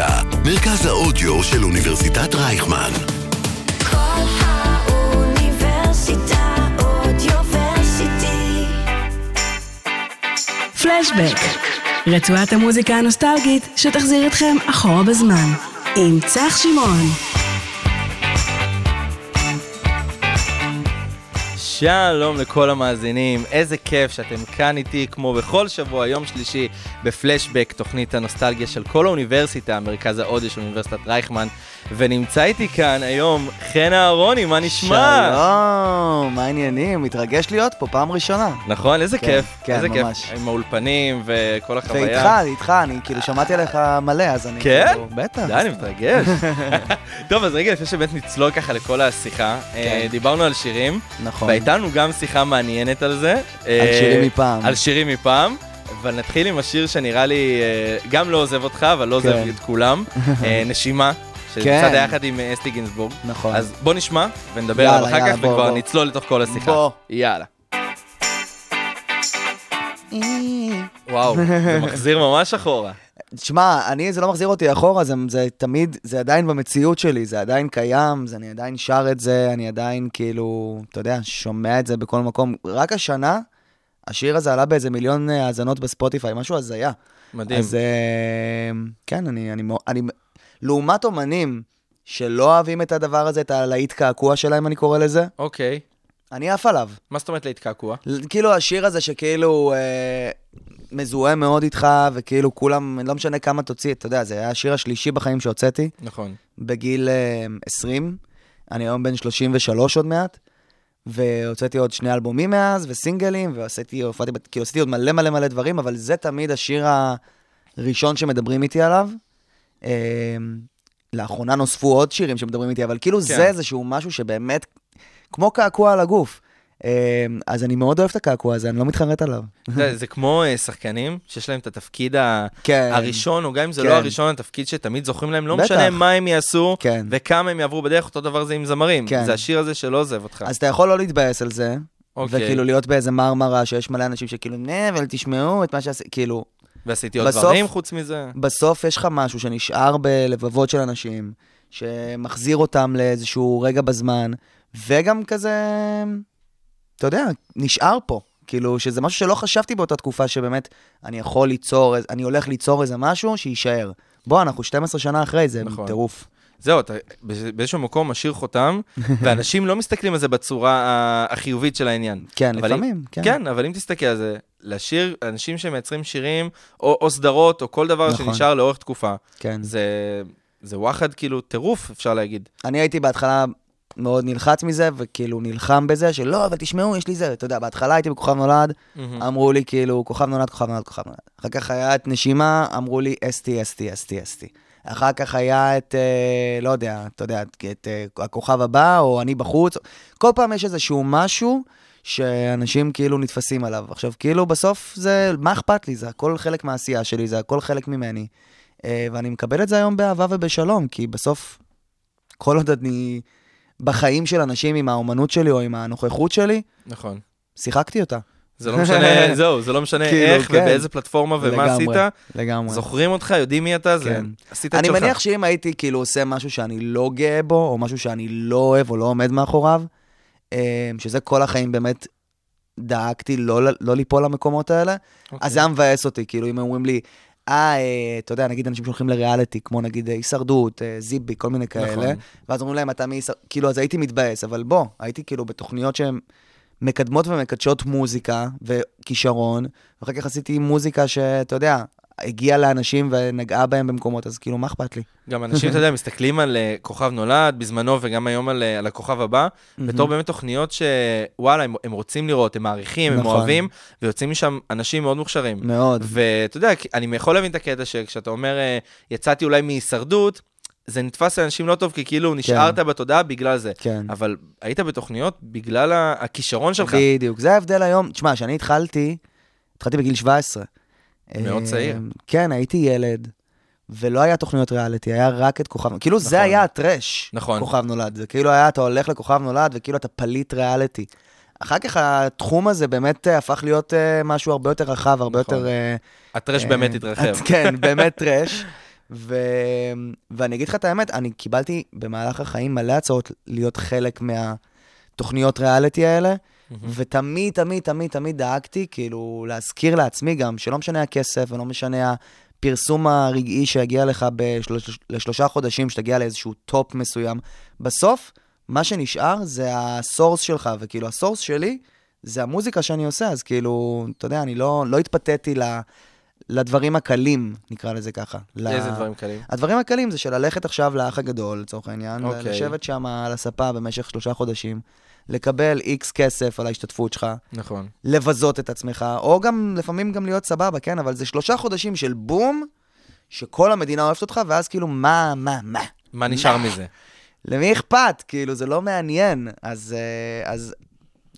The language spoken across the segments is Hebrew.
האוניברסיטה, מרכז האודיו של אוניברסיטת רייכמן. כל האוניברסיטה אודיוורסיטי. פלשבק, רצועת המוזיקה הנוסטלגית שתחזיר אתכם אחורה בזמן, עם צח שמעון. שלום לכל המאזינים, איזה כיף שאתם כאן איתי כמו בכל שבוע, יום שלישי, בפלשבק, תוכנית הנוסטלגיה של כל האוניברסיטה, מרכז האודיו של אוניברסיטת רייכמן, ונמצא איתי כאן היום חן אהרוני, מה נשמע? שלום, מה העניינים? מתרגש להיות פה פעם ראשונה. נכון, איזה כן, כיף, כן, איזה ממש. כיף, עם האולפנים וכל החוויה. ואיתך, איתך, אני כאילו שמעתי עליך מלא, אז אני כן? כאילו, בטח. די, אני מתרגש. טוב, אז רגע, לפני שבאמת נצלול ככה לכל השיחה, אה, דיברנו על שירים, נכון. והייתה לנו גם שיחה מעניינת על זה. על אה, שירים מפעם. על שירים מפעם. אבל נתחיל עם השיר שנראה לי אה, גם לא עוזב אותך, אבל לא עוזב כן. את כולם. אה, נשימה, כן. שנמצא יחד עם אסתי גינזבורג. נכון. אז בוא נשמע ונדבר עליו אחר כך, וכבר. נצלול לתוך כל השיחה. בוא. יאללה. וואו, זה מחזיר ממש אחורה. תשמע, אני, זה לא מחזיר אותי אחורה, זה, זה תמיד, זה עדיין במציאות שלי, זה עדיין קיים, זה, אני עדיין שר את זה, אני עדיין כאילו, אתה יודע, שומע את זה בכל מקום. רק השנה, השיר הזה עלה באיזה מיליון אה, האזנות בספוטיפיי, משהו הזיה. מדהים. אז אה, כן, אני, אני, אני, לעומת אומנים שלא אוהבים את הדבר הזה, את הלהיט קעקוע שלהם, אני קורא לזה, אוקיי. אני עף עליו. מה זאת אומרת להתקעקוע? כאילו השיר הזה שכאילו אה, מזוהה מאוד איתך, וכאילו כולם, לא משנה כמה תוציא, אתה יודע, זה היה השיר השלישי בחיים שהוצאתי, נכון. בגיל אה, 20, אני היום בן 33 עוד מעט, והוצאתי עוד שני אלבומים מאז, וסינגלים, ועשיתי, הופעתי, כאילו עשיתי עוד מלא מלא מלא דברים, אבל זה תמיד השיר הראשון שמדברים איתי עליו. אה, לאחרונה נוספו עוד שירים שמדברים איתי, אבל כאילו כן. זה איזשהו משהו שבאמת, כמו קעקוע על הגוף. אה, אז אני מאוד אוהב את הקעקוע הזה, אני לא מתחרט עליו. זה- זה כמו אה, שחקנים שיש להם את התפקיד ה- כן. הראשון, או גם אם זה כן. לא הראשון, התפקיד שתמיד זוכרים להם, לא בטח. משנה מה הם יעשו, כן. וכמה הם יעברו בדרך, אותו דבר זה עם זמרים. כן. זה השיר הזה שלא עוזב אותך. אז אתה יכול לא להתבאס על זה, אוקיי. וכאילו להיות באיזה מרמרה שיש מלא אנשים שכאילו, נה, אבל תשמעו את מה שעשיתי, כאילו, ועשיתי עוד בסוף- דברים חוץ מזה. בסוף יש לך משהו שנשאר בלבבות של אנשים, שמחזיר אותם לאיזשהו רגע בזמן, וגם כזה, אתה יודע, נשאר פה. כאילו, שזה משהו שלא חשבתי באותה תקופה, שבאמת אני יכול ליצור, אני הולך ליצור איזה משהו שיישאר. בוא, אנחנו 12 שנה אחרי זה, נכון. טירוף. זהו, אתה באיז- באיזשהו מקום משאיר חותם, ואנשים לא מסתכלים על זה בצורה ה- החיובית של העניין. כן, לפעמים, אם, כן. כן, אבל אם תסתכל על זה, לשיר, אנשים שמייצרים שירים, או, או סדרות, או כל דבר נכון. שנשאר לאורך תקופה, כן. זה, זה וואחד כאילו טירוף, אפשר להגיד. אני הייתי בהתחלה מאוד נלחץ מזה, וכאילו נלחם בזה, שלא, אבל תשמעו, יש לי זה. אתה יודע, בהתחלה הייתי בכוכב נולד, מהמם. אמרו לי כאילו, כוכב נולד, כוכב נולד, כוכב נולד. אחר כך היה את נשימה, אמרו לי אסתי, אסתי, אסתי, אסתי. אחר כך היה את, אה, לא יודע, אתה יודע, את אה, הכוכב הבא, או אני בחוץ. כל פעם יש איזשהו משהו שאנשים כאילו נתפסים עליו. עכשיו, כאילו, בסוף זה, מה אכפת לי? זה הכל חלק מהעשייה שלי, זה הכל חלק ממני. אה, ואני מקבל את זה היום באהבה ובשלום, כי בסוף, כל עוד אני בחיים של אנשים עם האומנות שלי או עם הנוכחות שלי, נכון. שיחקתי אותה. זה לא משנה, זהו, זה לא משנה כאילו, איך כן. ובאיזה פלטפורמה ומה לגמרי, עשית. לגמרי. זוכרים אותך, יודעים מי אתה, זה... כן. עשית את אני שלך. מניח שאם הייתי כאילו עושה משהו שאני לא גאה בו, או משהו שאני לא אוהב או לא עומד מאחוריו, אה, שזה כל החיים באמת דאגתי לא, לא ליפול למקומות האלה, אוקיי. אז זה היה מבאס אותי, כאילו אם אומרים לי, אה, אה, אתה יודע, נגיד אנשים שהולכים לריאליטי, כמו נגיד אה, הישרדות, אה, זיבי, כל מיני כאלה, נכון. ואז אומרים להם, אתה מהישרדות, כאילו, אז הייתי מתבאס, אבל בוא, הייתי כאילו בתוכניות שהן מקדמות ומקדשות מוזיקה וכישרון, ואחר כך עשיתי מוזיקה שאתה יודע, הגיעה לאנשים ונגעה בהם במקומות, אז כאילו, מה אכפת לי? גם אנשים, אתה יודע, מסתכלים על אה, כוכב נולד בזמנו וגם היום על, אה, על הכוכב הבא, בתור באמת תוכניות שוואלה, הם, הם רוצים לראות, הם מעריכים, הם נכון. אוהבים, ויוצאים משם אנשים מאוד מוכשרים. מאוד. ואתה יודע, אני יכול להבין את הקטע שכשאתה אומר, אה, יצאתי אולי מהישרדות, זה נתפס לאנשים לא טוב, כי כאילו נשארת בתודעה בגלל זה. כן. אבל היית בתוכניות בגלל הכישרון שלך. בדיוק, זה ההבדל היום. תשמע, כשאני התחלתי, התחלתי בגיל 17. מאוד אה, צעיר. כן, הייתי ילד, ולא היה תוכניות ריאליטי, היה רק את כוכב... כאילו, נכון. זה היה הטרש, נכון. כוכב נולד. זה כאילו היה, אתה הולך לכוכב נולד, וכאילו אתה פליט ריאליטי. אחר כך התחום הזה באמת אה, הפך להיות אה, משהו הרבה יותר רחב, הרבה נכון. יותר... הטרש באמת התרחב. כן, באמת טרש. ו... ואני אגיד לך את האמת, אני קיבלתי במהלך החיים מלא הצעות להיות חלק מהתוכניות ריאליטי האלה, ותמיד, תמיד, תמיד, תמיד דאגתי, כאילו, להזכיר לעצמי גם, שלא משנה הכסף ולא משנה הפרסום הרגעי שיגיע לך בשלוש, לשלושה חודשים, שתגיע לאיזשהו top מסוים. בסוף, מה שנשאר זה ה source שלך, וכאילו, ה source שלי זה המוזיקה שאני עושה, אז כאילו, אתה יודע, אני לא, לא התפתיתי ל... לדברים הקלים, נקרא לזה ככה. איזה דברים קלים? הדברים הקלים זה של ללכת עכשיו לאח הגדול, לצורך העניין, אוקיי. לשבת שם על הספה במשך שלושה חודשים, לקבל איקס כסף על ההשתתפות שלך, נכון. לבזות את עצמך, או גם, לפעמים גם להיות סבבה, כן? אבל זה שלושה חודשים של בום, שכל המדינה אוהבת אותך, ואז כאילו, מה, מה, מה? מה נשאר מזה? למי אכפת? כאילו, זה לא מעניין. אז, אה, אז,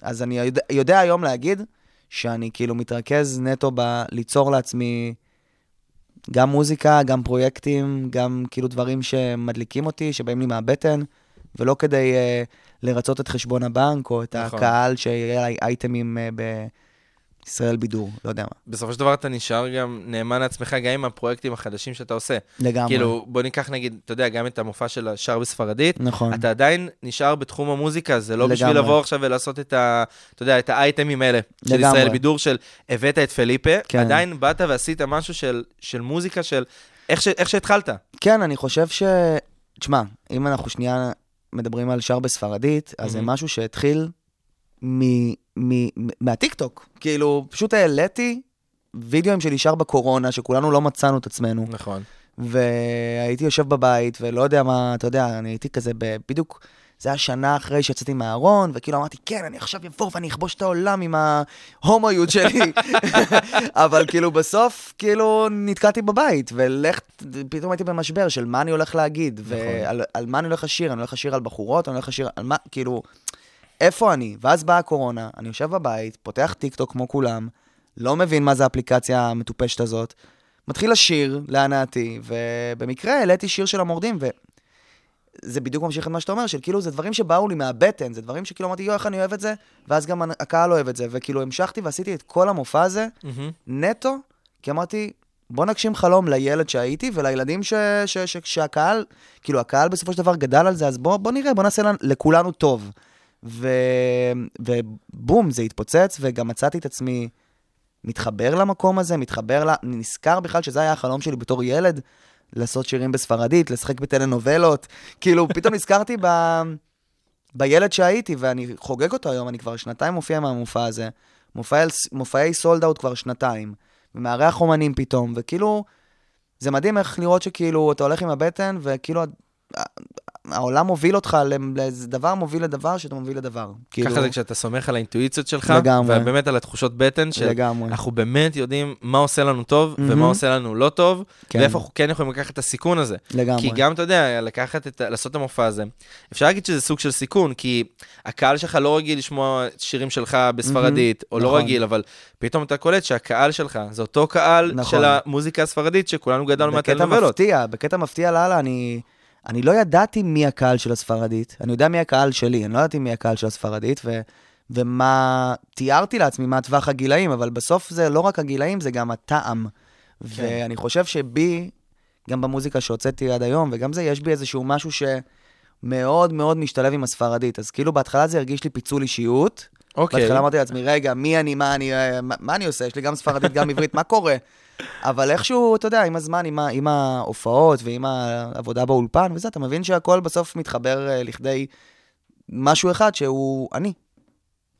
אז אני יודע, יודע היום להגיד שאני כאילו מתרכז נטו בליצור לעצמי גם מוזיקה, גם פרויקטים, גם כאילו דברים שמדליקים אותי, שבאים לי מהבטן, ולא כדי uh, לרצות את חשבון הבנק, או את נכון. הקהל שיהיה אייטמים uh, בישראל בידור, לא יודע מה. בסופו של דבר אתה נשאר גם נאמן לעצמך, גם עם הפרויקטים החדשים שאתה עושה. לגמרי. כאילו, בוא ניקח נגיד, אתה יודע, גם את המופע של השאר בספרדית, נכון. אתה עדיין נשאר בתחום המוזיקה, זה לא בשביל לגמרי. לבוא עכשיו ולעשות את ה... אתה יודע, את האייטמים האלה של לגמרי. ישראל בידור, של הבאת את פליפה, כן. עדיין באת ועשית משהו של, של מוזיקה, של איך, ש, איך שהתחלת. כן, אני חושב ש... תשמע, אם אנחנו שנייה מדברים על שר בספרדית, אז זה מהמם. משהו שהתחיל מ... מ... מ- מהטיקטוק. כאילו, פשוט העליתי וידאוים שלי שר בקורונה, שכולנו לא מצאנו את עצמנו. נכון. והייתי יושב בבית, ולא יודע מה, אתה יודע, אני הייתי כזה. בדיוק, זה היה שנה אחרי שיצאתי מהארון, וכאילו אמרתי, כן, אני עכשיו אבוא ואני אכבוש את העולם עם ההומואיות שלי. אבל כאילו בסוף, כאילו, נתקעתי בבית, ולך, פתאום הייתי במשבר של מה אני הולך להגיד, ועל על מה אני הולך לשיר, אני הולך לשיר על בחורות, אני הולך לשיר על מה, כאילו, איפה אני? ואז באה הקורונה, אני יושב בבית, פותח טיקטוק כמו כולם, לא מבין מה זה האפליקציה המטופשת הזאת, מתחיל לשיר להנאתי, ובמקרה העליתי שיר של המורדים, וזה בדיוק ממשיך את מה שאתה אומר, של כאילו זה דברים שבאו לי מהבטן, זה דברים שכאילו אמרתי, יואו, איך אני אוהב את זה, ואז גם הקהל אוהב את זה, וכאילו המשכתי ועשיתי את כל המופע הזה מהמם. נטו, כי אמרתי, בוא נגשים חלום לילד שהייתי ולילדים ש, ש, ש, שהקהל, כאילו הקהל בסופו של דבר גדל על זה, אז בוא, בוא נראה, בוא נעשה לנו, לכולנו טוב. ו, ובום, זה התפוצץ, וגם מצאתי את עצמי מתחבר למקום הזה, מתחבר, ל... נזכר בכלל שזה היה החלום שלי בתור ילד, לעשות שירים בספרדית, לשחק בטלנובלות. כאילו, פתאום נזכרתי ב... בילד שהייתי, ואני חוגג אותו היום, אני כבר שנתיים מופיע מהמופע הזה. מופעי, מופעי סולד אאוט כבר שנתיים. ומארח אומנים פתאום, וכאילו, זה מדהים איך לראות שכאילו, אתה הולך עם הבטן, וכאילו, העולם מוביל אותך לאיזה דבר מוביל לדבר, שאתה מוביל לדבר. כאילו, ככה זה כשאתה סומך על האינטואיציות שלך, לגמרי. ובאמת על התחושות בטן, של לגמרי. אנחנו באמת יודעים מה עושה לנו טוב, מהמם. ומה עושה לנו לא טוב, כן. ואיפה אנחנו כן יכולים לקחת את הסיכון הזה. לגמרי. כי גם, אתה יודע, לקחת את, לעשות את המופע הזה, אפשר להגיד שזה סוג של סיכון, כי הקהל שלך לא רגיל לשמוע שירים שלך בספרדית, או לא נכון. רגיל, אבל פתאום אתה קולט שהקהל שלך זה אותו קהל נכון. של המוזיקה הספרדית, שכולנו גדלנו בקטע מהטלנובלות. מפתיע, בקטע מפתיע לאללה, אני, אני לא ידעתי מי הקהל של הספרדית, אני יודע מי הקהל שלי, אני לא ידעתי מי הקהל של הספרדית, ו, ומה, תיארתי לעצמי מה טווח הגילאים, אבל בסוף זה לא רק הגילאים, זה גם הטעם. כן. ואני חושב שבי, גם במוזיקה שהוצאתי עד היום, וגם זה, יש בי איזשהו משהו שמאוד מאוד משתלב עם הספרדית. אז כאילו בהתחלה זה הרגיש לי פיצול אישיות. אוקיי. בהתחלה אמרתי לעצמי, רגע, מי אני, מה אני, אה, מה, מה אני עושה? יש לי גם ספרדית, גם עברית, מה קורה? אבל איכשהו, אתה יודע, עם הזמן, עם, ה, עם ההופעות ועם העבודה באולפן וזה, אתה מבין שהכל בסוף מתחבר אה, לכדי משהו אחד שהוא אני.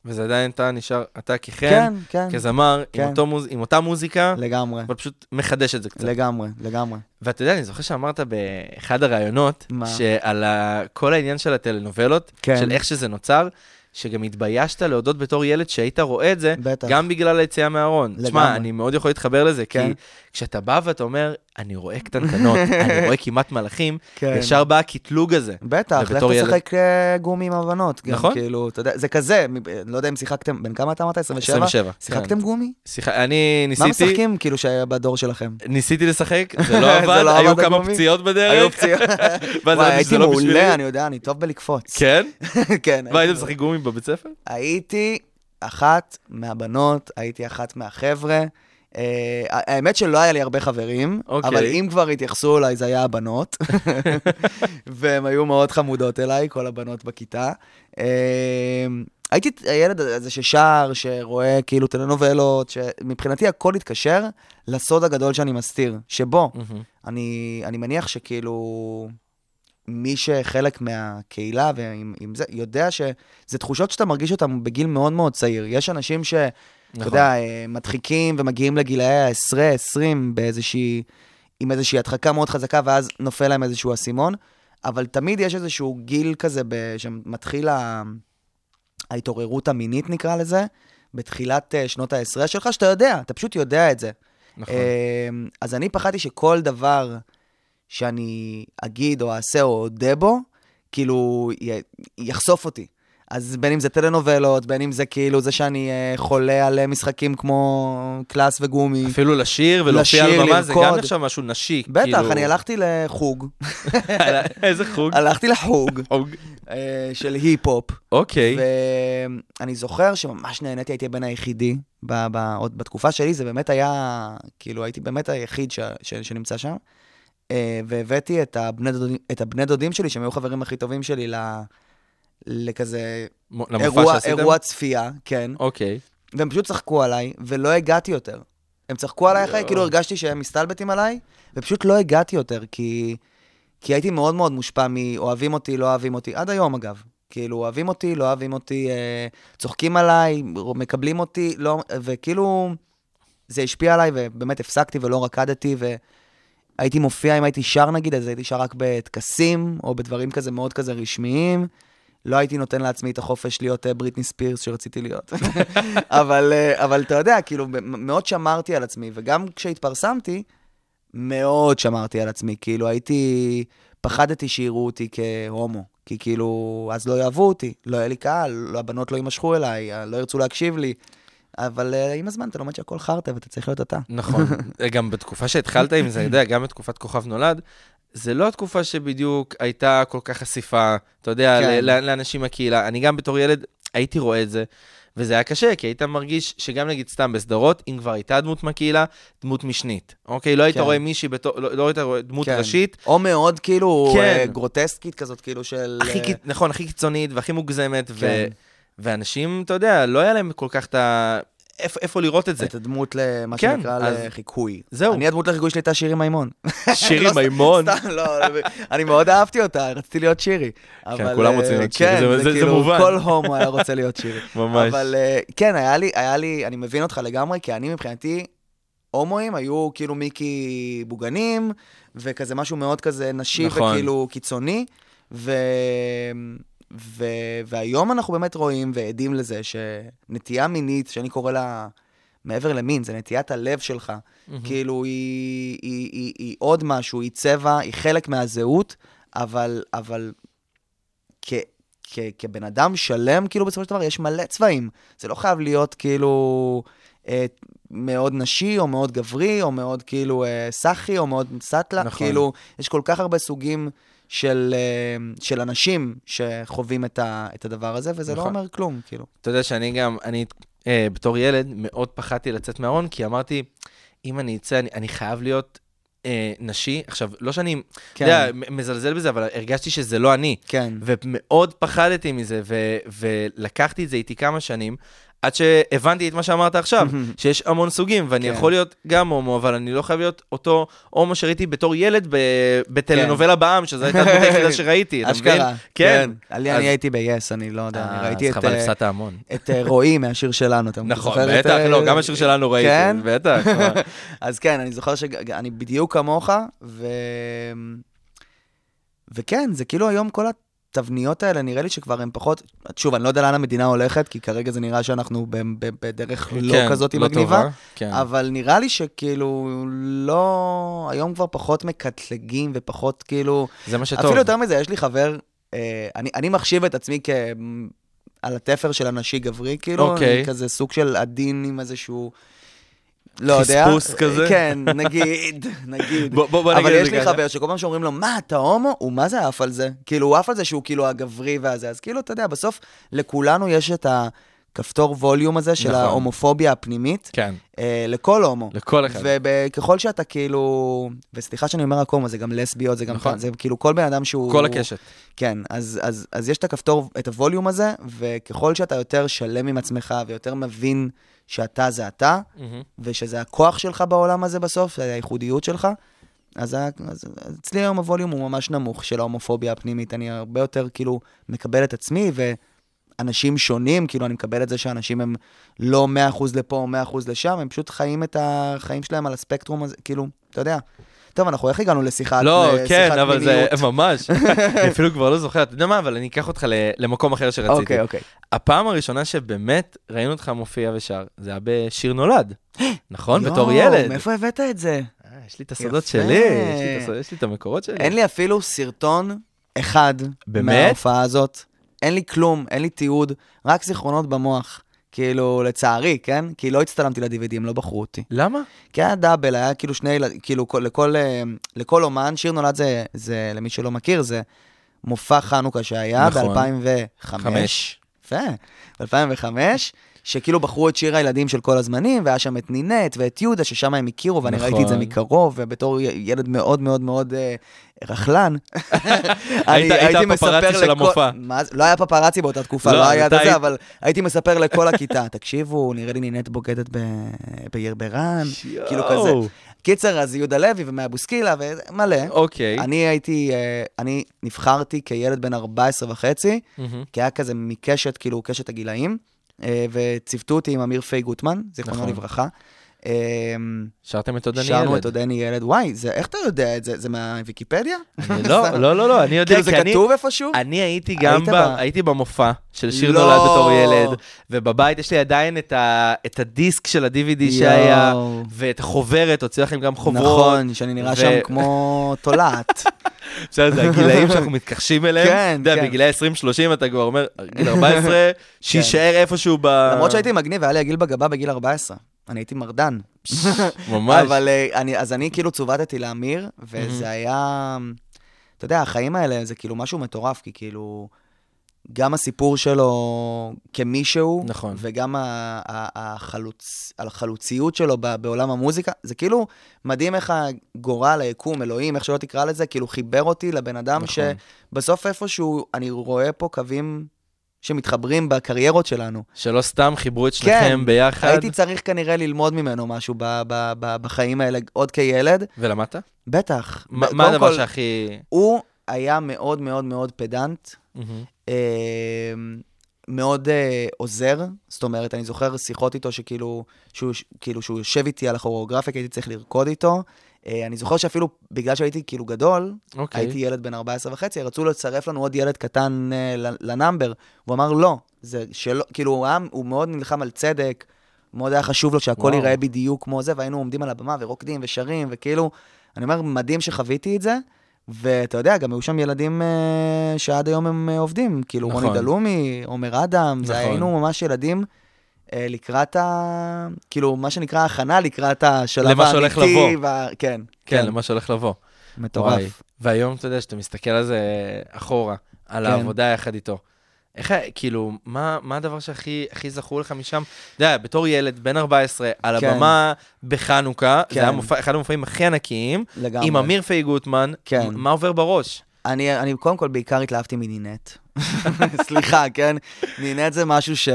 וזה עדיין אתה נשאר, אתה כחן, כן, כן, כזמר, כן. עם, מוז... עם אותה מוזיקה, לגמרי, אבל פשוט מחדש את זה קצת. לגמרי, לגמרי. ואתה יודע, אני זוכר שאמרת באחד הראיונות, מה? שעל ה... כל העניין של הטלנובלות, כן. של איך שזה נוצר, שגם התביישת להודות בתור ילד שהיית רואה את זה, בטח. גם בגלל היציאה מהארון. תשמע, לגמרי. אני מאוד יכול להתחבר לזה, כן. כי כשאתה בא ואתה אומר, אני רואה קטנטנות, אני רואה כמעט מלאכים, כן. ישר בא הקטלוג הזה. בטח, לך ילד- תשחק אה, גומי עם הבנות. גם, נכון. כאילו, אתה יודע, זה כזה, לא יודע אם שיחקתם, בן כמה אתה אמרת? 27? 27. שיחקתם גומי? שיח... אני מה ניסיתי, משחקים כאילו שהיה בדור שלכם? ניסיתי לשחק, זה לא זה עבד, לא היו כמה הגומי? פציעות בדרך. היו פציעות. וואי, הייתי לא בשבילי. מעולה, אני יודע, אני טוב בלקפוץ. כן? כן. מה, הייתי היית משחק גומי בבית ספר? הייתי אחת מהבנות, הייתי אחת מהחבר'ה. אה, האמת שלא היה לי הרבה חברים, אוקיי. אבל אם כבר התייחסו אליי זה היה הבנות, והן היו מאוד חמודות אליי, כל הבנות בכיתה. אה, הייתי הילד הזה ששר, שרואה כאילו טלנובלות, שמבחינתי הכל התקשר לסוד הגדול שאני מסתיר, שבו מהמם. אני, אני מניח שכאילו מי שחלק מהקהילה ועם עם זה, יודע שזה תחושות שאתה מרגיש אותן בגיל מאוד מאוד צעיר. יש אנשים ש... אתה נכון. יודע, אה, מדחיקים ומגיעים לגילאי העשרה, עשרים באיזושהי, עם איזושהי הדחקה מאוד חזקה, ואז נופל להם איזשהו אסימון, אבל תמיד יש איזשהו גיל כזה ב... שמתחיל ה... ההתעוררות המינית, נקרא לזה, בתחילת אה, שנות העשרה שלך, שאתה יודע, אתה פשוט יודע את זה. נכון. אמ, אז אני פחדתי שכל דבר שאני אגיד או אעשה או אודה בו, כאילו י- יחשוף אותי. אז בין אם זה טלנובלות, בין אם זה כאילו זה שאני אה, חולה על אה, משחקים כמו קלאס וגומי. אפילו לשיר ולהופיע על במה, זה גם. נחשב משהו נשי. בטח, כאילו- אני הלכתי לחוג, איזה חוג? הלכתי לחוג חוג. אה, של היפ-הופ, אוקיי. ואני זוכר שממש נהניתי, הייתי הבן היחידי, ב- ב- עוד בתקופה שלי, זה באמת היה, כאילו, הייתי באמת היחיד ש- ש- שנמצא שם. אה, והבאתי את הבני, דודים, את הבני דודים שלי, שהם היו חברים הכי טובים שלי, לכזה מ- אירוע? אירוע צפייה, כן. אוקיי. והם פשוט צחקו עליי, ולא הגעתי יותר. הם צחקו עליי אחרי, יואו. כאילו הרגשתי שהם מסתלבטים עליי, ופשוט לא הגעתי יותר, כי, כי הייתי מאוד מאוד מושפע מאוהבים אותי, לא אוהבים אותי, עד היום אגב. כאילו, אוהבים אותי, לא אוהבים אותי, אה, צוחקים עליי, מקבלים אותי, לא, וכאילו, זה השפיע עליי, ובאמת הפסקתי ולא רקדתי, והייתי מופיע, אם הייתי שר נגיד, אז הייתי שר רק בטקסים, או בדברים כזה מאוד כזה רשמיים. לא הייתי נותן לעצמי את החופש להיות אה, בריטני ספירס שרציתי להיות. אבל, אה, אבל אתה יודע, כאילו, מאוד שמרתי על עצמי, וגם כשהתפרסמתי, מאוד שמרתי על עצמי. כאילו, הייתי, פחדתי שיראו אותי כהומו. כי כאילו, אז לא יאהבו אותי, לא יהיה לי קהל, הבנות לא יימשכו אליי, אה, לא ירצו להקשיב לי. אבל uh, עם הזמן אתה לומד שהכל חרטא ואתה צריך להיות אתה. נכון. גם בתקופה שהתחלת עם זה, אני יודע, גם בתקופת כוכב נולד, זה לא התקופה שבדיוק הייתה כל כך חשיפה, אתה יודע, כן. לאנשים מהקהילה. אני גם בתור ילד הייתי רואה את זה, וזה היה קשה, כי היית מרגיש שגם נגיד סתם בסדרות, אם כבר הייתה דמות מהקהילה, דמות משנית. אוקיי? לא היית כן. רואה מישהי בתור, לא, לא היית רואה דמות כן. ראשית, או מאוד כאילו כן. אה, גרוטסקית כזאת, כאילו של... הכי, אה, נכון, הכי קיצונית והכי מוגזמת, ו- כן. ואנשים, אתה יודע, לא היה להם כל כך את ה... איפה, איפה לראות את זה. את הדמות למה כן, שנקרא אז- לחיקוי. זהו. אני הדמות לחיקוי שלי הייתה שירי מימון. שירי לא, מימון. סתם, לא, אני מאוד אהבתי אותה, רציתי להיות שירי. אבל, כולם אה, רוצים להיות שירי, כן, זה- כאילו. כל הומו היה רוצה להיות שירי. ממש. אבל אה, כן, היה לי, היה לי, אני מבין אותך לגמרי, כי אני מבחינתי, הומואים היו כאילו מיקי בוגנים, וכזה משהו מאוד כזה נשי נכון. וכאילו קיצוני, ו... ו... והיום אנחנו באמת רואים ועדים לזה שנטייה מינית, שאני קורא לה מעבר למין, זה נטיית הלב שלך. כאילו, היא, היא, היא, היא עוד משהו, היא צבע, היא חלק מהזהות, אבל, אבל כ, כ, כבן אדם שלם, כאילו, בסופו של דבר, יש מלא צבעים. זה לא חייב להיות, כאילו, אה, מאוד נשי, או מאוד גברי, או מאוד, כאילו, אה, סאחי, או מאוד סאטלה. נכון. כאילו, יש כל כך הרבה סוגים של, אה, של אנשים שחווים את, ה, את הדבר הזה, וזה נכון. לא אומר כלום, כאילו. אתה יודע שאני גם, אני אה, בתור ילד מאוד פחדתי לצאת מהארון, כי אמרתי, אם אני אצא, אני, אני חייב להיות אה, נשי. עכשיו, לא שאני, כן. יודע, מזלזל בזה, אבל הרגשתי שזה לא אני. כן. ומאוד פחדתי מזה, ו- ולקחתי את זה איתי כמה שנים, עד שהבנתי את מה שאמרת עכשיו, שיש המון סוגים, ואני כן. יכול להיות גם הומו, אבל אני לא חייב להיות אותו הומו שראיתי בתור ילד ב- בטלנובלה בעם, שזו הייתה הדמות היחידה שראיתי, אתה מבין? אשכרה. כן. אני אז- אני הייתי ב-yes, אני לא יודע, אני אה, ראיתי אז את... חבל, אה, הפסדת המון. את אה, רועי מהשיר שלנו, אתה נכון, זוכר את, בטח, לא, גם השיר שלנו ראיתי, כן? בטח. מה. אז כן, אני זוכר שאני בדיוק כמוך, ו... וכן, זה כאילו היום כל התבניות האלה, נראה לי שכבר הן פחות... שוב, אני לא יודע לאן המדינה הולכת, כי כרגע זה נראה שאנחנו בדרך לא כן, כזאת לא מגניבה. טובה, כן. אבל נראה לי שכאילו, לא... היום כבר פחות מקטלגים ופחות כאילו... זה מה שטוב. אפילו יותר מזה, יש לי חבר, אה, אני, אני מחשיב את עצמי כ... על התפר של הנשי גברי, כאילו, אוקיי. אני כזה סוג של עדין עם איזשהו... לא יודע. חספוס כזה? כן, נגיד, נגיד. בוא- בוא בוא נגיד אבל את יש זה לי ככה. חבר שכל פעם שאומרים לו, מה, אתה הומו? הוא מה זה עף על זה? כאילו, הוא עף על זה שהוא כאילו הגברי והזה. אז כאילו, אתה יודע, בסוף לכולנו יש את ה... הכפתור ווליום הזה של נכון. ההומופוביה הפנימית, כן, אה, לכל הומו. לכל אחד. וככל שאתה כאילו, וסליחה שאני אומר רק הומו, זה גם לסביות, זה גם, נכון. זה כאילו כל בן אדם שהוא... כל הקשת. כן, אז, אז, אז יש את הכפתור, את הווליום הזה, וככל שאתה יותר שלם עם עצמך ויותר מבין שאתה זה אתה, מהמם. ושזה הכוח שלך בעולם הזה בסוף, זה הייחודיות שלך, אז, אז אצלי היום הווליום הוא ממש נמוך של ההומופוביה הפנימית. אני הרבה יותר כאילו מקבל את עצמי, ואנשים שונים, כאילו אני מקבל את זה שאנשים הם לא 100% לפה או 100% לשם, הם פשוט חיים את החיים שלהם על הספקטרום הזה, כאילו, אתה יודע. טוב, אנחנו איך הגענו לשיחת לא, לשיחת כן, אבל זה? ממש. אני אפילו כבר לא זוכר, אתה יודע מה, אבל אני אקח אותך למקום אחר שרציתי. אוקיי, אוקיי. הפעם הראשונה שבאמת ראינו אותך מופיע ושר, זה היה בשיר נולד. נכון? בתור ילד. מאיפה הבאת את זה? אה, יש לי את הסודות. שלי, יש לי את המקורות שלי. אין לי אפילו סרטון אחד? מההופעה הזאת. אין לי כלום, אין לי תיעוד, רק זיכרונות במוח. כאילו, לצערי, כן? כי לא הצטלמתי ל-DVD, הם לא בחרו אותי. למה? כי היה דאבל, היה כאילו שני כאילו כל- לכל, אה, לכל אומן, שיר נולד זה, זה, למי שלא מכיר, זה מופע חנוכה שהיה נכון. ב-2005. חמש. יפה, ב-2005, שכאילו בחרו את שיר הילדים של כל הזמנים, והיה שם את נינט ואת יהודה, ששם הם הכירו, ואני נכון. ראיתי את זה מקרוב, ובתור ילד מאוד מאוד מאוד אה, רכלן. היית- אני היית הייתי הפפראצי מספר של לכל- המופע. מה? לא היה פפראצי באותה תקופה, לא, לא היה את זה, היית- אבל הייתי מספר לכל הכיתה, תקשיבו, נראה לי נינט בוגדת ב- בעיר ברן, כאילו כזה. קיצר, אז יהודה לוי ומאיה בוסקילה ומלא. אוקיי. אני הייתי, אה, אני נבחרתי כילד בן 14 וחצי, מהמם. כי היה כזה מקשת, כאילו, קשת הגילאים, וציוותו אותי עם אמיר פיי גוטמן, זיכרונו נכון. לברכה. אה, שרתם את עודני שרנו ילד. את עודני ילד. וואי, זה, איך אתה יודע את זה? זה מהוויקיפדיה? לא, לא, לא, לא, אני יודע, כאילו, זה. כתוב איפשהו? אני הייתי גם הייתי במופע של שיר לא. נולד בתור ילד, ובבית יש לי עדיין את, ה... את הדיסק של ה-DVD שהיה. ואת החוברת, הוציאו לכם גם חוברות. נכון, שאני נראה שם כמו תולעת. בסדר, זה הגילאים שאנחנו מתכחשים אליהם. כן, אתה יודע, כן. בגילאי 20-30 אתה כבר אומר, גיל 14, שיישאר איפשהו ב... למרות שהייתי מגניב, היה לי הגיל בגבה בגיל 14. אני הייתי מרדן. ממש. אבל אה, אני, אז אני כאילו צוותתי לאמיר, וזה היה... אתה יודע, החיים האלה זה כאילו משהו מטורף, כי כאילו... גם הסיפור שלו כמישהו, נכון. וגם ה- ה- החלוץ, החלוציות שלו בעולם המוזיקה, זה כאילו מדהים איך הגורל, היקום, אלוהים, איך שלא תקרא לזה, כאילו חיבר אותי לבן אדם נכון. שבסוף איפשהו אני רואה פה קווים שמתחברים בקריירות שלנו. שלא סתם חיברו את שניכם ביחד. כן, הייתי צריך כנראה ללמוד ממנו משהו ב- ב- ב- בחיים האלה עוד כילד. ולמדת? בטח. ב- מה הדבר כל, שהכי... הוא היה מאוד מאוד מאוד פדנט, מהמם. אה, מאוד אה, עוזר. זאת אומרת, אני זוכר שיחות איתו שכאילו, שהוא, כאילו, שהוא יושב איתי על הכוריאוגרפיה, כי הייתי צריך לרקוד איתו. אה, אני זוכר שאפילו בגלל שהייתי כאילו גדול, אוקיי. הייתי ילד בן 14 וחצי, רצו לצרף לנו עוד ילד קטן ל- לנאמבר. הוא אמר, לא, זה שלא, כאילו, הוא, היה, הוא מאוד נלחם על צדק, מאוד היה חשוב לו שהכל וואו. ייראה בדיוק כמו זה, והיינו עומדים על הבמה ורוקדים ושרים, וכאילו, אני אומר, מדהים שחוויתי את זה. ואתה יודע, גם היו שם ילדים אה, שעד היום הם עובדים, כאילו נכון. רוני דלומי, עומר אדם, זה נכון. היינו ממש ילדים לקראת ה... כאילו, מה שנקרא הכנה לקראת השלב למה האמיתי. שהולך לבוא. וה... כן, כן, למה שהולך לבוא. וואי. מטורף. והיום, אתה יודע, שאתה מסתכל על זה אחורה, על כן. העבודה יחד איתו. איך, כאילו, מה, מה הדבר שהכי הכי זכור לך משם? אתה יודע, בתור ילד, בן 14, על כן. הבמה בחנוכה, כן. זה היה מופע, אחד המופעים הכי ענקיים, לגמרי. עם אמיר פיי גוטמן, כן. מה עובר בראש? אני, אני קודם כל בעיקר התלהבתי מנינט. סליחה, כן? נינט זה משהו ש...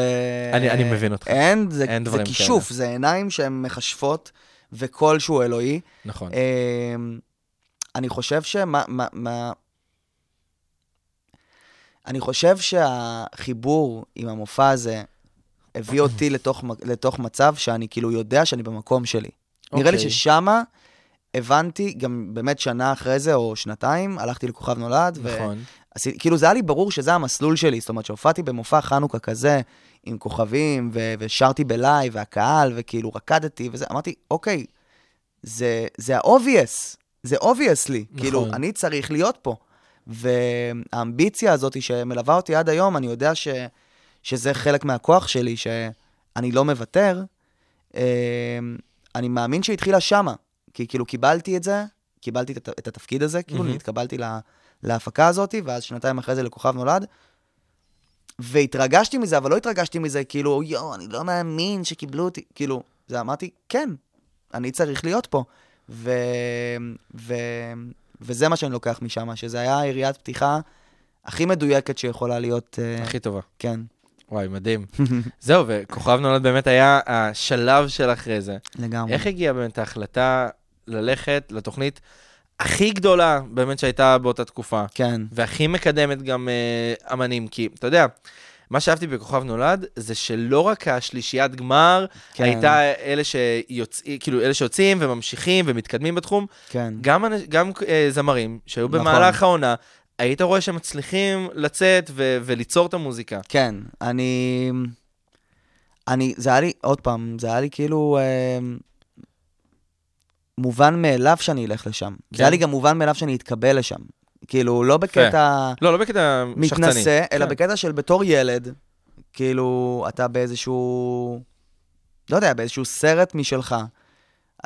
אני- אני מבין אותך. אין, זה, אין זה כישוף, זה עיניים שהן מכשפות, וקול שהוא אלוהי. נכון. אמ, אני חושב שמה... מה, מה... אני חושב שהחיבור עם המופע הזה הביא אותי לתוך, לתוך מצב שאני כאילו יודע שאני במקום שלי. נראה לי אוקיי. ששמה הבנתי, גם באמת שנה אחרי זה, או שנתיים, הלכתי לכוכב נולד, ו- נכון. עשיתי, כאילו זה היה לי ברור שזה המסלול שלי, זאת אומרת שהופעתי במופע חנוכה כזה, עם כוכבים, ו- ושרתי בלייב, והקהל, וכאילו רקדתי וזה, אמרתי, אוקיי, זה, זה ה-obvious, זה obvious לי, נכון. כאילו, אני צריך להיות פה. והאמביציה הזאת שמלווה אותי עד היום, אני יודע ש, שזה חלק מהכוח שלי, שאני לא מוותר. אה, אני מאמין שהתחילה שמה, כי כאילו קיבלתי את זה, קיבלתי את, את התפקיד הזה, כאילו, מהמם. התקבלתי לה, להפקה הזאת, ואז שנתיים אחרי זה לכוכב נולד. והתרגשתי מזה, אבל לא התרגשתי מזה, כאילו, יואו, אני לא מאמין שקיבלו אותי. כאילו, זה אמרתי, כן, אני צריך להיות פה. ו... ו... וזה מה שאני לוקח משם, שזה היה יריית פתיחה הכי מדויקת שיכולה להיות. אה, הכי טובה. כן, וואי, מדהים. זהו, וכוכב נולד באמת היה השלב של אחרי זה. לגמרי. איך הגיעה באמת ההחלטה ללכת לתוכנית הכי גדולה באמת שהייתה באותה תקופה, כן, והכי מקדמת גם אה, אמנים? כי, אתה יודע, מה שאהבתי בכוכב נולד, זה שלא רק השלישיית גמר כן. הייתה אלה שיוצאים, כאילו, אלה שיוצאים וממשיכים ומתקדמים בתחום, כן. גם, גם אה, זמרים שהיו נכון. במהלך העונה, היית רואה שהם מצליחים לצאת ו- וליצור את המוזיקה. כן, אני... אני, זה היה לי, עוד פעם, זה היה לי כאילו אה, מובן מאליו שאני אלך לשם. כן. זה היה לי גם מובן מאליו שאני אתקבל לשם. כאילו, לא בקטע לא, לא בקטע שחצני. מתנשא, אלא כן. בקטע של בתור ילד, כאילו, אתה באיזשהו, לא יודע, באיזשהו סרט משלך.